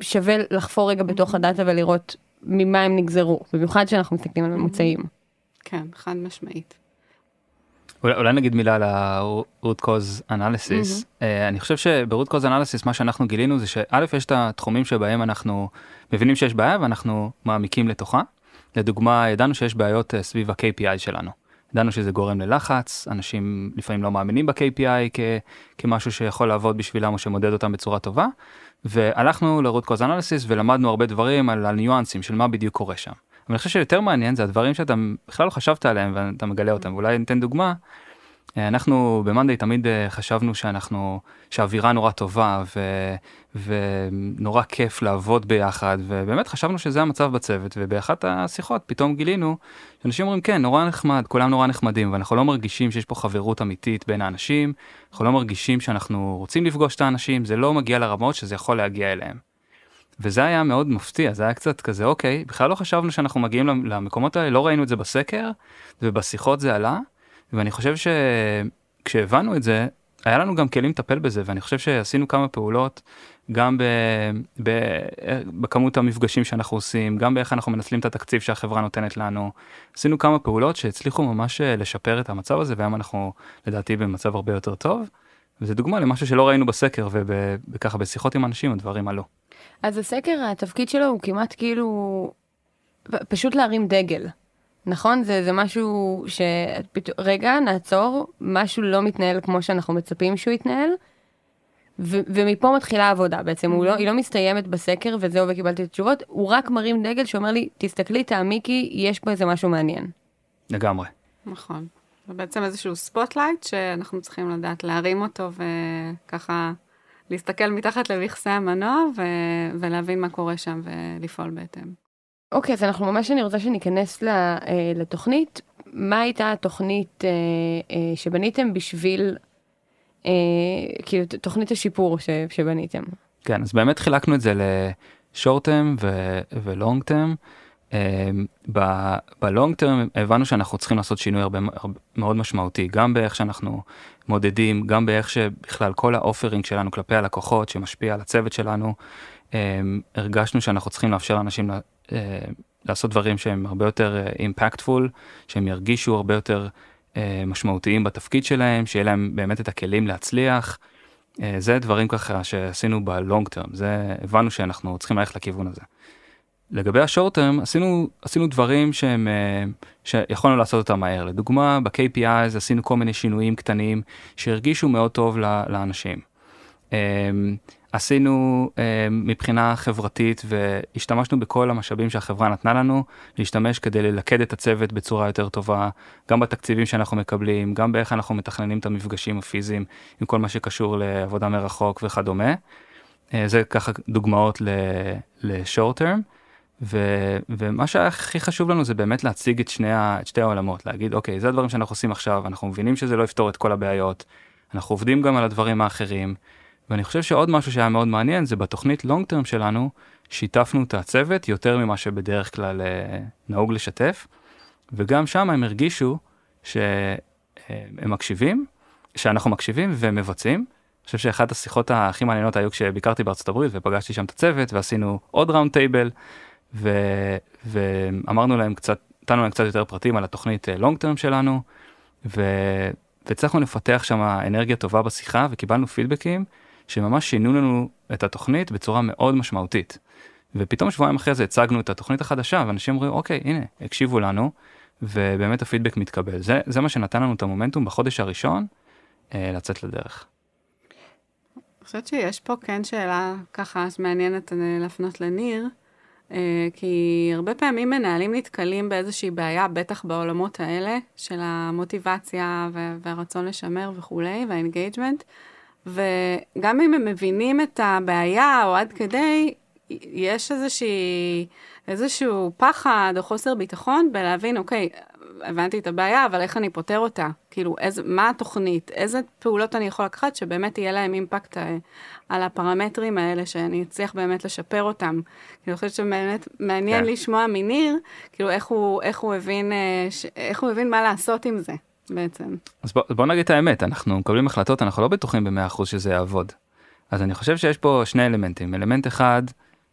שווה לחפור רגע בתוך הדאטה ולראות ממה הם נגזרו, במיוחד כשאנחנו מסתכלים על ממוצעים. כן, חד משמעית. אולי, אולי נגיד מילה על ה-root cause analysis. Uh, אני חושב שב-root cause analysis מה שאנחנו גילינו זה שא' יש את התחומים שבהם אנחנו מבינים שיש בעיה ואנחנו מעמיקים לתוכה. לדוגמה ידענו שיש בעיות uh, סביב ה-KPI שלנו. ידענו שזה גורם ללחץ, אנשים לפעמים לא מאמינים ב-KPI כ- כמשהו שיכול לעבוד בשבילם או שמודד אותם בצורה טובה. והלכנו ל-root cause analysis ולמדנו הרבה דברים על הניואנסים של מה בדיוק קורה שם. אבל אני חושב שיותר מעניין זה הדברים שאתה בכלל לא חשבת עליהם ואתה מגלה אותם ואולי ניתן דוגמה. אה, אנחנו במאנדיי תמיד אה, חשבנו שאנחנו שהאווירה נורא טובה ו, ונורא כיף לעבוד ביחד ובאמת חשבנו שזה המצב בצוות ובאחת השיחות פתאום גילינו שאנשים אומרים כן נורא נחמד כולם נורא נחמדים ואנחנו לא מרגישים שיש פה חברות אמיתית בין האנשים אנחנו לא מרגישים שאנחנו רוצים לפגוש את האנשים זה לא מגיע לרמות שזה יכול להגיע אליהם. וזה היה מאוד מפתיע זה היה קצת כזה אוקיי בכלל לא חשבנו שאנחנו מגיעים למ- למקומות האלה לא ראינו את זה בסקר ובשיחות זה עלה ואני חושב שכשהבנו את זה היה לנו גם כלים לטפל בזה ואני חושב שעשינו כמה פעולות גם ב, ב, בכמות המפגשים שאנחנו עושים גם באיך אנחנו מנצלים את התקציב שהחברה נותנת לנו עשינו כמה פעולות שהצליחו ממש אה, לשפר את המצב הזה והיום אנחנו לדעתי במצב הרבה יותר טוב. וזה דוגמה למשהו שלא ראינו בסקר וככה בשיחות עם אנשים הדברים עלו. אז הסקר, התפקיד שלו הוא כמעט כאילו, פשוט להרים דגל. נכון? זה, זה משהו ש... רגע, נעצור, משהו לא מתנהל כמו שאנחנו מצפים שהוא יתנהל, ו- ומפה מתחילה העבודה בעצם, הוא לא, היא לא מסתיימת בסקר וזהו וקיבלתי את התשובות, הוא רק מרים דגל שאומר לי, תסתכלי, תעמיקי, יש פה איזה משהו מעניין. לגמרי. נכון. זה בעצם איזשהו ספוטלייט שאנחנו צריכים לדעת להרים אותו וככה להסתכל מתחת למכסה המנוע ו... ולהבין מה קורה שם ולפעול בהתאם. אוקיי, אז אנחנו ממש, אני רוצה שניכנס אה, לתוכנית. מה הייתה התוכנית אה, אה, שבניתם בשביל, כאילו, תוכנית השיפור שבניתם? כן, אז באמת חילקנו את זה ל short term ו long term. ב long term הבנו שאנחנו צריכים לעשות שינוי הרבה, הרבה מאוד משמעותי, גם באיך שאנחנו מודדים, גם באיך שבכלל כל ה offering שלנו כלפי הלקוחות שמשפיע על הצוות שלנו. הרגשנו שאנחנו צריכים לאפשר לאנשים לעשות דברים שהם הרבה יותר impactful, שהם ירגישו הרבה יותר אה, משמעותיים בתפקיד שלהם, שיהיה להם באמת את הכלים להצליח. אה, זה דברים ככה שעשינו בלונג טרם, זה הבנו שאנחנו צריכים ללכת לכיוון הזה. לגבי השורט טרם עשינו עשינו דברים שהם אה, שיכולנו לעשות אותם מהר לדוגמה ב-KPIs עשינו כל מיני שינויים קטנים שהרגישו מאוד טוב לאנשים. עשינו אה, מבחינה חברתית והשתמשנו בכל המשאבים שהחברה נתנה לנו להשתמש כדי ללכד את הצוות בצורה יותר טובה גם בתקציבים שאנחנו מקבלים גם באיך אנחנו מתכננים את המפגשים הפיזיים עם כל מה שקשור לעבודה מרחוק וכדומה. אה, זה ככה דוגמאות לשורט טרם. ומה שהכי חשוב לנו זה באמת להציג את שני, את שתי העולמות להגיד אוקיי זה הדברים שאנחנו עושים עכשיו אנחנו מבינים שזה לא יפתור את כל הבעיות אנחנו עובדים גם על הדברים האחרים ואני חושב שעוד משהו שהיה מאוד מעניין זה בתוכנית לונג טרם שלנו שיתפנו את הצוות יותר ממה שבדרך כלל אה, נהוג לשתף וגם שם הם הרגישו שהם מקשיבים שאנחנו מקשיבים ומבצעים. אני חושב שאחת השיחות הכי מעניינות היו כשביקרתי בארצות הברית ופגשתי שם את הצוות ועשינו עוד ראונד טייבל ו... ואמרנו להם קצת, נתנו להם קצת יותר פרטים על התוכנית לונג טרם שלנו ו... והצלחנו לפתח שם אנרגיה טובה בשיחה וקיבלנו פידבקים שממש שינו לנו את התוכנית בצורה מאוד משמעותית. ופתאום שבועיים אחרי זה הצגנו את התוכנית החדשה ואנשים אומרים אוקיי הנה הקשיבו לנו ובאמת הפידבק מתקבל זה זה מה שנתן לנו את המומנטום בחודש הראשון אה, לצאת לדרך. אני חושבת שיש פה כן שאלה ככה שמעניינת אה, להפנות לניר, אה, כי הרבה פעמים מנהלים נתקלים באיזושהי בעיה, בטח בעולמות האלה, של המוטיבציה והרצון לשמר וכולי, והאינגייג'מנט, וגם אם הם מבינים את הבעיה או עד כדי, יש איזושהי, איזשהו פחד או חוסר ביטחון בלהבין, אוקיי, הבנתי את הבעיה, אבל איך אני פותר אותה? כאילו, איזה, מה התוכנית? איזה פעולות אני יכול לקחת שבאמת יהיה להם אימפקט אה, על הפרמטרים האלה, שאני אצליח באמת לשפר אותם. כאילו, אני חושבת שבאמת מעניין כן. לשמוע מניר, כאילו, איך הוא, איך הוא הבין, אה, איך הוא הבין מה לעשות עם זה, בעצם. אז בוא, בוא נגיד את האמת אנחנו מקבלים החלטות אנחנו לא בטוחים במאה אחוז שזה יעבוד. אז אני חושב שיש פה שני אלמנטים אלמנט אחד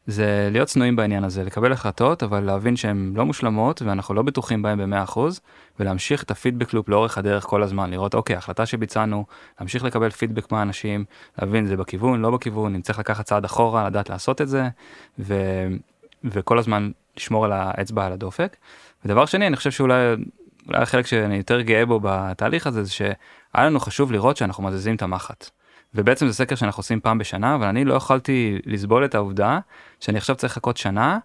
זה להיות צנועים בעניין הזה לקבל החלטות אבל להבין שהן לא מושלמות ואנחנו לא בטוחים בהן במאה אחוז ולהמשיך את הפידבק לופ לאורך הדרך כל הזמן לראות אוקיי החלטה שביצענו להמשיך לקבל פידבק מהאנשים להבין זה בכיוון לא בכיוון אם צריך לקחת צעד אחורה לדעת לעשות את זה ו, וכל הזמן לשמור על האצבע על הדופק. ודבר שני אני חושב שאולי אולי החלק שאני יותר גאה בו בתהליך הזה זה שהיה לנו חשוב לראות שאנחנו מזיזים את המחט. ובעצם זה סקר שאנחנו עושים פעם בשנה אבל אני לא יכולתי לסבול את העובדה שאני עכשיו צריך לחכות שנה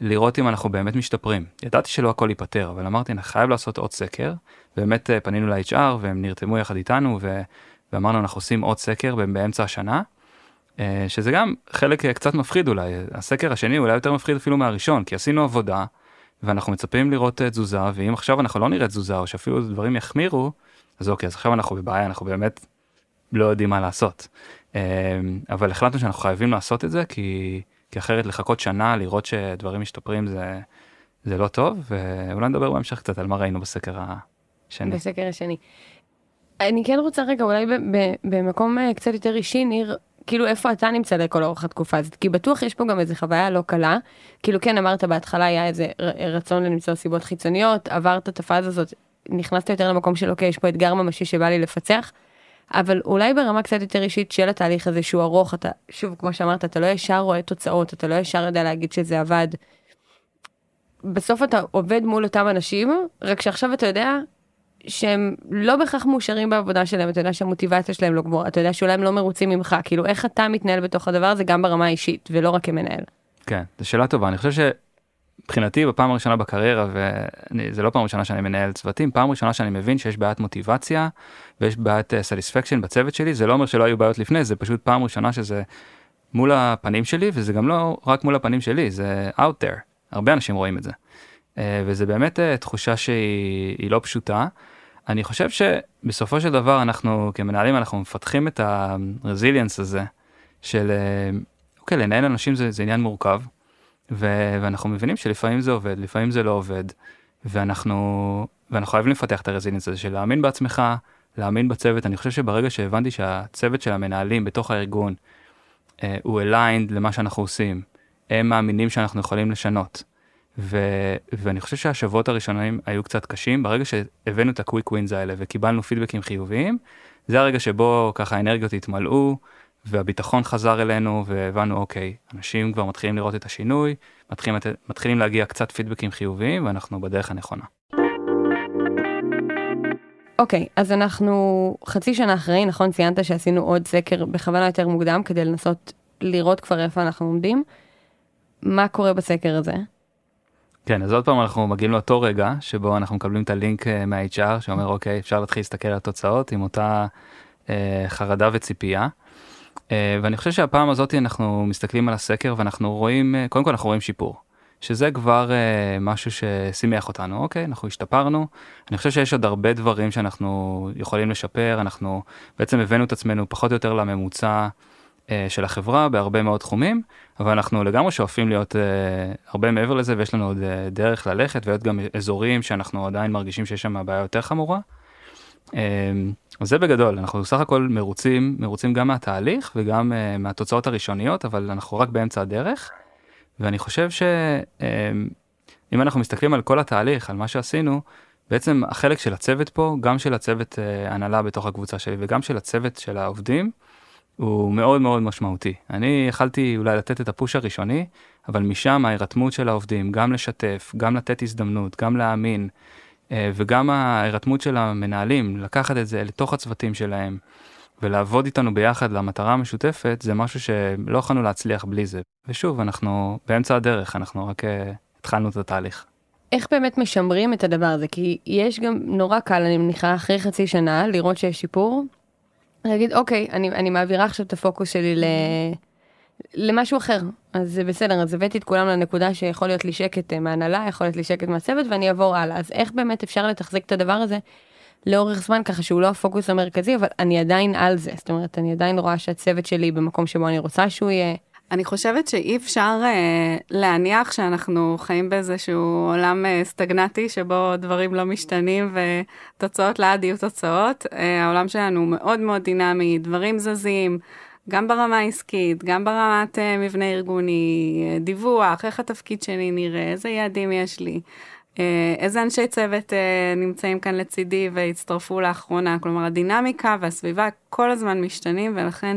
לראות אם אנחנו באמת משתפרים. ידעתי שלא הכל ייפתר אבל אמרתי אני חייב לעשות עוד סקר. באמת אה, פנינו ל-HR והם נרתמו יחד איתנו ו... ואמרנו אנחנו עושים עוד סקר באמצע השנה. אה, שזה גם חלק אה, קצת מפחיד אולי הסקר השני אולי יותר מפחיד אפילו מהראשון כי עשינו עבודה ואנחנו מצפים לראות אה, תזוזה ואם עכשיו אנחנו לא נראה תזוזה או שאפילו דברים יחמירו אז אוקיי אז עכשיו אנחנו בבעיה אנחנו באמת לא יודעים מה לעשות. אה, אבל החלטנו שאנחנו חייבים לעשות את זה כי, כי אחרת לחכות שנה לראות שדברים משתפרים זה, זה לא טוב ואולי נדבר בהמשך קצת על מה ראינו בסקר השני. בסקר השני. אני כן רוצה רגע אולי במקום אה, קצת יותר אישי ניר כאילו איפה אתה נמצא לכל אורך התקופה הזאת כי בטוח יש פה גם איזה חוויה לא קלה כאילו כן אמרת בהתחלה היה איזה רצון למצוא סיבות חיצוניות עברת את הפאזה הזאת נכנסת יותר למקום של אוקיי יש פה אתגר ממשי שבא לי לפצח. אבל אולי ברמה קצת יותר אישית של התהליך הזה שהוא ארוך אתה שוב כמו שאמרת אתה לא ישר רואה תוצאות אתה לא ישר יודע להגיד שזה עבד. בסוף אתה עובד מול אותם אנשים רק שעכשיו אתה יודע שהם לא בהכרח מאושרים בעבודה שלהם, אתה יודע שהמוטיבציה שלהם לא גבוהה, אתה יודע שאולי הם לא מרוצים ממך, כאילו איך אתה מתנהל בתוך הדבר הזה גם ברמה האישית ולא רק כמנהל. כן, זו שאלה טובה, אני חושב מבחינתי בפעם הראשונה בקריירה, וזה לא פעם ראשונה שאני מנהל צוותים, פעם ראשונה שאני מבין שיש בעיית מוטיבציה ויש בעיית סטיספקשן בצוות שלי, זה לא אומר שלא היו בעיות לפני, זה פשוט פעם ראשונה שזה מול הפנים שלי, וזה גם לא רק מול הפנים שלי, זה out there, הרבה אנשים רואים את זה. אה, וזה באמת אה, תחושה שהיא היא לא פשוטה. אני חושב שבסופו של דבר אנחנו כמנהלים אנחנו מפתחים את הרזיליאנס הזה של אה, אוקיי לנהל אנשים זה, זה עניין מורכב ו- ואנחנו מבינים שלפעמים זה עובד לפעמים זה לא עובד ואנחנו ואנחנו חייבים לפתח את הרזיליאנס הזה של להאמין בעצמך להאמין בצוות אני חושב שברגע שהבנתי שהצוות של המנהלים בתוך הארגון אה, הוא aligned למה שאנחנו עושים הם מאמינים שאנחנו יכולים לשנות. ו, ואני חושב שהשבועות הראשונים היו קצת קשים ברגע שהבאנו את הקוויק ווינס האלה וקיבלנו פידבקים חיוביים זה הרגע שבו ככה האנרגיות התמלאו והביטחון חזר אלינו והבנו אוקיי אנשים כבר מתחילים לראות את השינוי מתחילים, מתחילים להגיע קצת פידבקים חיוביים ואנחנו בדרך הנכונה. אוקיי, okay, אז אנחנו חצי שנה אחרי, נכון, ציינת שעשינו עוד סקר בכוונה יותר מוקדם כדי לנסות לראות כבר איפה אנחנו עומדים. מה קורה בסקר הזה? כן, אז עוד פעם אנחנו מגיעים לאותו רגע שבו אנחנו מקבלים את הלינק אה, מה-HR שאומר אוקיי, אפשר להתחיל להסתכל על התוצאות עם אותה אה, חרדה וציפייה. אה, ואני חושב שהפעם הזאת אנחנו מסתכלים על הסקר ואנחנו רואים, אה, קודם כל אנחנו רואים שיפור. שזה כבר uh, משהו ששימח אותנו, אוקיי, אנחנו השתפרנו. אני חושב שיש עוד הרבה דברים שאנחנו יכולים לשפר, אנחנו בעצם הבאנו את עצמנו פחות או יותר לממוצע של החברה בהרבה מאוד תחומים, אבל אנחנו לגמרי שואפים להיות uh, הרבה מעבר לזה, ויש לנו עוד uh, דרך ללכת, ועוד גם אזורים שאנחנו עדיין מרגישים שיש שם בעיה יותר חמורה. Uh, זה בגדול, אנחנו סך הכל מרוצים, מרוצים גם מהתהליך וגם uh, מהתוצאות הראשוניות, אבל אנחנו רק באמצע הדרך. ואני חושב שאם אנחנו מסתכלים על כל התהליך, על מה שעשינו, בעצם החלק של הצוות פה, גם של הצוות אה, הנהלה בתוך הקבוצה שלי וגם של הצוות של העובדים, הוא מאוד מאוד משמעותי. אני יכלתי אולי לתת את הפוש הראשוני, אבל משם ההירתמות של העובדים, גם לשתף, גם לתת הזדמנות, גם להאמין, אה, וגם ההירתמות של המנהלים, לקחת את זה לתוך הצוותים שלהם, ולעבוד איתנו ביחד למטרה המשותפת זה משהו שלא יכולנו להצליח בלי זה. ושוב אנחנו באמצע הדרך אנחנו רק uh, התחלנו את התהליך. איך באמת משמרים את הדבר הזה כי יש גם נורא קל אני מניחה אחרי חצי שנה לראות שיש שיפור. להגיד אוקיי אני אני מעבירה עכשיו את הפוקוס שלי ל... למשהו אחר. אז זה בסדר אז הבאתי את כולם לנקודה שיכול להיות לי שקט אה, מהנהלה יכול להיות לי שקט מהצוות ואני אעבור הלאה. אז איך באמת אפשר לתחזק את הדבר הזה לאורך זמן ככה שהוא לא הפוקוס המרכזי אבל אני עדיין על זה. זאת אומרת אני עדיין רואה שהצוות שלי במקום שבו אני רוצה שהוא יהיה. אני חושבת שאי אפשר אה, להניח שאנחנו חיים באיזשהו עולם אה, סטגנטי שבו דברים לא משתנים ותוצאות לעד יהיו תוצאות. אה, העולם שלנו מאוד מאוד דינמי, דברים זזים, גם ברמה העסקית, גם ברמת אה, מבנה ארגוני, אה, דיווח, איך התפקיד שלי נראה, איזה יעדים יש לי. אה, איזה אנשי צוות אה, נמצאים כאן לצידי והצטרפו לאחרונה, כלומר הדינמיקה והסביבה כל הזמן משתנים ולכן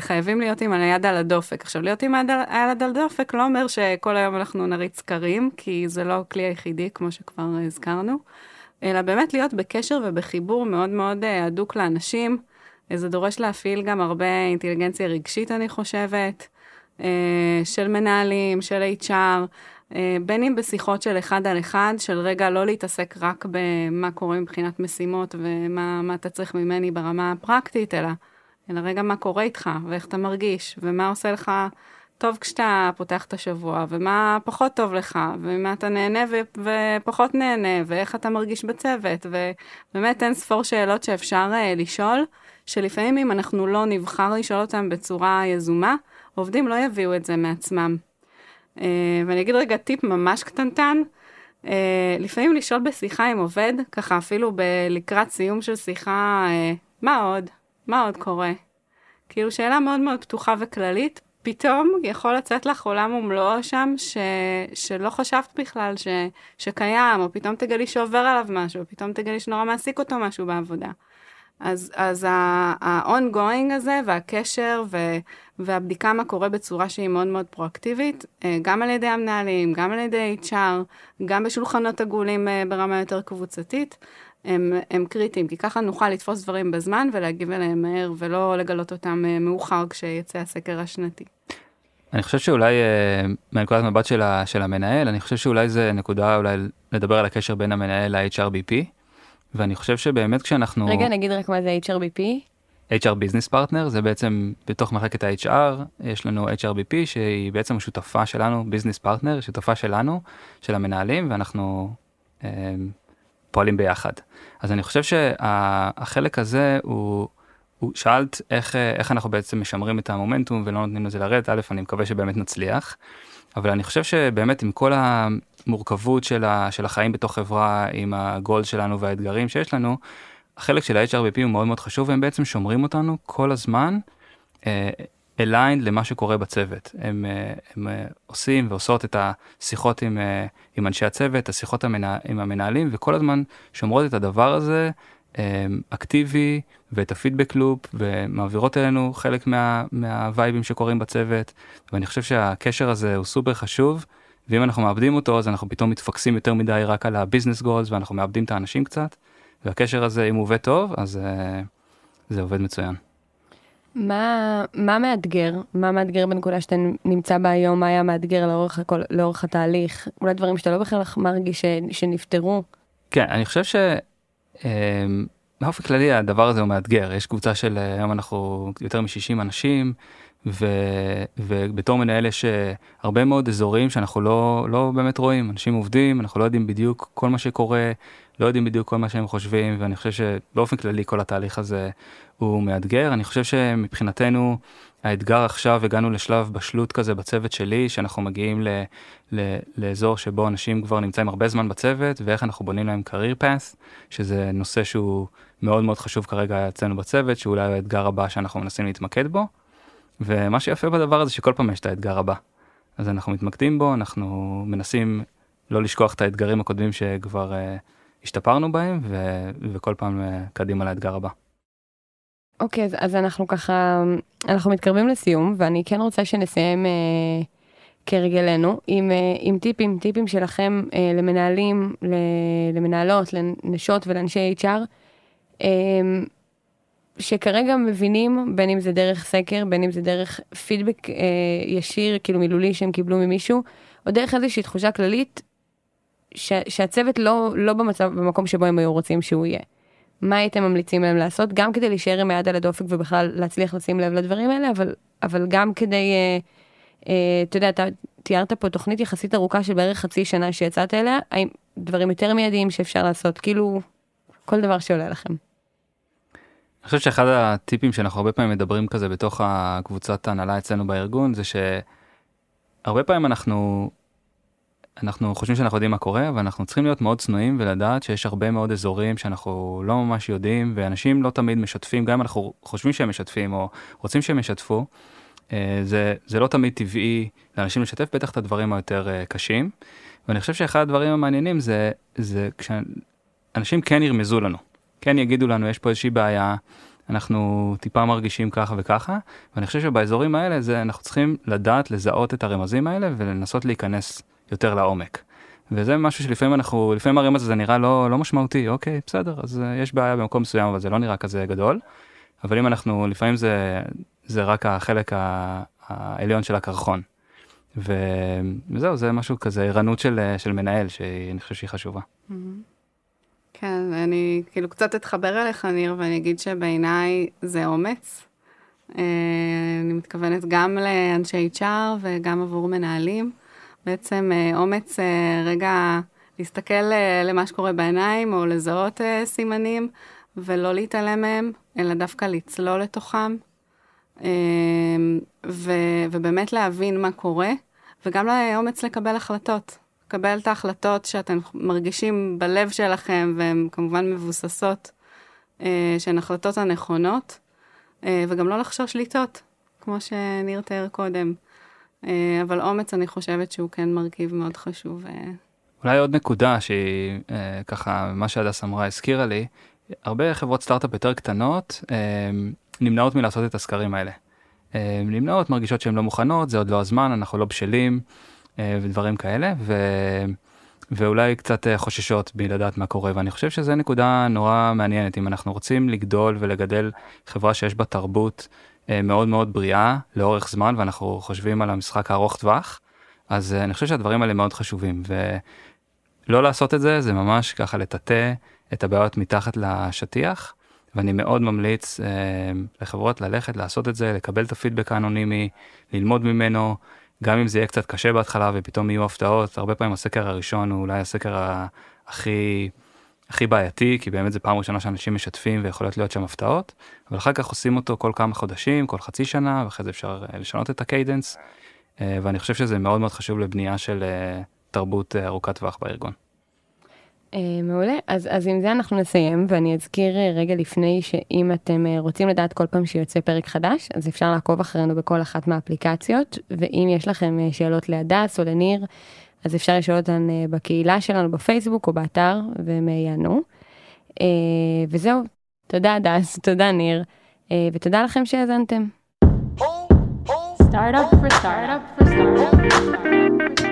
חייבים להיות עם היד על הדופק. עכשיו להיות עם היד על הדופק לא אומר שכל היום אנחנו נריץ סקרים, כי זה לא הכלי היחידי כמו שכבר הזכרנו, אלא באמת להיות בקשר ובחיבור מאוד מאוד הדוק לאנשים. זה דורש להפעיל גם הרבה אינטליגנציה רגשית אני חושבת, של מנהלים, של HR. אה, בין אם בשיחות של אחד על אחד, של רגע לא להתעסק רק במה קורה מבחינת משימות ומה אתה צריך ממני ברמה הפרקטית, אלא, אלא רגע מה קורה איתך ואיך אתה מרגיש ומה עושה לך טוב כשאתה פותח את השבוע ומה פחות טוב לך ומה אתה נהנה ו- ופחות נהנה ואיך אתה מרגיש בצוות ובאמת אין ספור שאלות שאפשר uh, לשאול, שלפעמים אם אנחנו לא נבחר לשאול אותם בצורה יזומה, עובדים לא יביאו את זה מעצמם. אה, ואני אגיד רגע טיפ ממש קטנטן, אה, לפעמים לשאול בשיחה עם עובד, ככה אפילו לקראת סיום של שיחה, אה, מה עוד? מה עוד קורה? כאילו שאלה מאוד מאוד פתוחה וכללית, פתאום יכול לצאת לך עולם ומלואו שם ש... שלא חשבת בכלל ש... שקיים, או פתאום תגלי שעובר עליו משהו, או פתאום תגלי שנורא מעסיק אותו משהו בעבודה. אז, אז ה-ongoing הזה והקשר ו, והבדיקה מה קורה בצורה שהיא מאוד מאוד פרואקטיבית, אה, גם על ידי המנהלים, גם על ידי HR, גם בשולחנות עגולים אה, ברמה יותר קבוצתית, הם, הם קריטיים, כי ככה נוכל לתפוס דברים בזמן ולהגיב אליהם מהר ולא לגלות אותם אה, מאוחר כשיצא הסקר השנתי. אני חושב שאולי אה, מנקודת מבט של, ה, של המנהל, אני חושב שאולי זה נקודה אולי לדבר על הקשר בין המנהל ל-HRBP, ואני חושב שבאמת כשאנחנו... רגע, נגיד רק מה זה HRBP. HR business partner זה בעצם בתוך מחלקת ה-HR יש לנו HRBP שהיא בעצם השותפה שלנו business partner שותפה שלנו של המנהלים ואנחנו אה, פועלים ביחד אז אני חושב שהחלק הזה הוא, הוא שאלת איך אה, איך אנחנו בעצם משמרים את המומנטום ולא נותנים לזה לרדת א' אני מקווה שבאמת נצליח אבל אני חושב שבאמת עם כל המורכבות של, ה, של החיים בתוך חברה עם ה goals שלנו והאתגרים שיש לנו. החלק של ה-HRBP הוא מאוד מאוד חשוב והם בעצם שומרים אותנו כל הזמן aligned למה שקורה בצוות הם, uh, הם uh, עושים ועושות את השיחות עם, uh, עם אנשי הצוות השיחות המנה, עם המנהלים וכל הזמן שומרות את הדבר הזה אקטיבי ואת הפידבק לופ ומעבירות אלינו חלק מה, מהווייבים שקורים בצוות ואני חושב שהקשר הזה הוא סופר חשוב. ואם אנחנו מאבדים אותו אז אנחנו פתאום מתפקסים יותר מדי רק על הביזנס גולס ואנחנו מאבדים את האנשים קצת. והקשר הזה אם הוא עובד טוב אז זה עובד מצוין. מה, מה מאתגר? מה מאתגר בנקודה שאתה נמצא בה היום? מה היה מאתגר לאורך, הכל, לאורך התהליך? אולי דברים שאתה לא בכלל מרגיש ש, שנפתרו? כן, אני חושב שבאופן אה, כללי הדבר הזה הוא מאתגר. יש קבוצה של אה, היום אנחנו יותר מ-60 אנשים, ו, ובתור מנהל יש הרבה מאוד אזורים שאנחנו לא, לא באמת רואים. אנשים עובדים, אנחנו לא יודעים בדיוק כל מה שקורה. לא יודעים בדיוק כל מה שהם חושבים ואני חושב שבאופן כללי כל התהליך הזה הוא מאתגר אני חושב שמבחינתנו האתגר עכשיו הגענו לשלב בשלות כזה בצוות שלי שאנחנו מגיעים ל, ל, לאזור שבו אנשים כבר נמצאים הרבה זמן בצוות ואיך אנחנו בונים להם career path שזה נושא שהוא מאוד מאוד חשוב כרגע אצלנו בצוות שאולי האתגר הבא שאנחנו מנסים להתמקד בו. ומה שיפה בדבר הזה שכל פעם יש את האתגר הבא. אז אנחנו מתמקדים בו אנחנו מנסים לא לשכוח את האתגרים הקודמים שכבר. Uh, השתפרנו בהם ו, וכל פעם אה, קדימה לאתגר הבא. אוקיי, okay, אז, אז אנחנו ככה, אנחנו מתקרבים לסיום, ואני כן רוצה שנסיים אה, כרגלנו עם, אה, עם טיפים, טיפים שלכם אה, למנהלים, למנהלות, לנשות ולאנשי HR, אה, שכרגע מבינים, בין אם זה דרך סקר, בין אם זה דרך פידבק אה, ישיר, כאילו מילולי שהם קיבלו ממישהו, או דרך איזושהי תחושה כללית ש, שהצוות לא, לא במצב, במקום שבו הם היו רוצים שהוא יהיה. מה הייתם ממליצים להם לעשות? גם כדי להישאר עם היד על הדופק ובכלל להצליח לשים לב לדברים האלה, אבל, אבל גם כדי, אה, אה, אתה יודע, אתה תיארת פה תוכנית יחסית ארוכה של בערך חצי שנה שיצאת אליה, האם דברים יותר מיידיים שאפשר לעשות, כאילו, כל דבר שעולה לכם. אני חושב שאחד הטיפים שאנחנו הרבה פעמים מדברים כזה בתוך הקבוצת ההנהלה אצלנו בארגון זה שהרבה פעמים אנחנו אנחנו חושבים שאנחנו יודעים מה קורה אבל אנחנו צריכים להיות מאוד צנועים ולדעת שיש הרבה מאוד אזורים שאנחנו לא ממש יודעים ואנשים לא תמיד משתפים גם אם אנחנו חושבים שהם משתפים או רוצים שהם ישתפו. אה, זה זה לא תמיד טבעי לאנשים לשתף בטח את הדברים היותר אה, קשים. ואני חושב שאחד הדברים המעניינים זה זה כשאנשים כן ירמזו לנו כן יגידו לנו יש פה איזושהי בעיה אנחנו טיפה מרגישים ככה וככה ואני חושב שבאזורים האלה זה אנחנו צריכים לדעת לזהות את הרמזים האלה ולנסות להיכנס יותר לעומק. וזה משהו שלפעמים אנחנו, לפעמים הרמז הזה נראה לא, לא משמעותי, אוקיי, בסדר, אז uh, יש בעיה במקום מסוים, אבל זה לא נראה כזה גדול. אבל אם אנחנו, לפעמים זה, זה רק החלק העליון של הקרחון. וזהו, זה משהו כזה ערנות של, של מנהל, שאני חושב שהיא חשובה. Mm-hmm. כן, אני כאילו קצת אתחבר אליך, ניר, ואני אגיד שבעיניי זה אומץ. אה, אני מתכוונת גם לאנשי HR וגם עבור מנהלים. בעצם אה, אומץ אה, רגע להסתכל אה, למה שקורה בעיניים, או לזהות סימנים, ולא להתעלם מהם, אלא דווקא לצלול לתוכם, ו, ובאמת להבין מה קורה, וגם לאומץ לקבל החלטות. לקבל את ההחלטות שאתם מרגישים בלב שלכם, והן כמובן מבוססות, שהן החלטות הנכונות, וגם לא לחשוש לטעות, כמו שניר תיאר קודם. אה, אבל אומץ אני חושבת שהוא כן מרכיב מאוד חשוב. אה. אולי עוד נקודה שהיא אה, ככה מה שהדס אמרה הזכירה לי הרבה חברות סטארט-אפ יותר קטנות נמנעות מלעשות את הסקרים האלה. נמנעות מרגישות שהן לא מוכנות זה עוד לא הזמן אנחנו לא בשלים ודברים כאלה ו... ואולי קצת חוששות מלדעת מה קורה ואני חושב שזה נקודה נורא מעניינת אם אנחנו רוצים לגדול ולגדל חברה שיש בה תרבות מאוד מאוד בריאה לאורך זמן ואנחנו חושבים על המשחק הארוך טווח. אז אה, אני חושב שהדברים האלה מאוד חשובים ולא לעשות את זה זה ממש ככה לטאטא את הבעיות מתחת לשטיח ואני מאוד ממליץ אה, לחברות ללכת לעשות את זה לקבל את הפידבק האנונימי ללמוד ממנו גם אם זה יהיה קצת קשה בהתחלה ופתאום יהיו הפתעות הרבה פעמים הסקר הראשון הוא אולי הסקר הכי הכי בעייתי כי באמת זה פעם ראשונה שאנשים משתפים ויכולות להיות שם הפתעות אבל אחר כך עושים אותו כל כמה חודשים כל חצי שנה ואחרי זה אפשר אה, לשנות את ה cadence אה, ואני חושב שזה מאוד מאוד חשוב לבנייה של אה, תרבות ארוכת טווח בארגון. מעולה, אז, אז עם זה אנחנו נסיים, ואני אזכיר רגע לפני שאם אתם רוצים לדעת כל פעם שיוצא פרק חדש, אז אפשר לעקוב אחרינו בכל אחת מהאפליקציות, ואם יש לכם שאלות להדס או לניר, אז אפשר לשאול אותן אה, בקהילה שלנו בפייסבוק או באתר, והם אה, יענו. אה, וזהו, תודה הדס, תודה ניר, ותודה לכם שהאזנתם. Startup for startup for startup.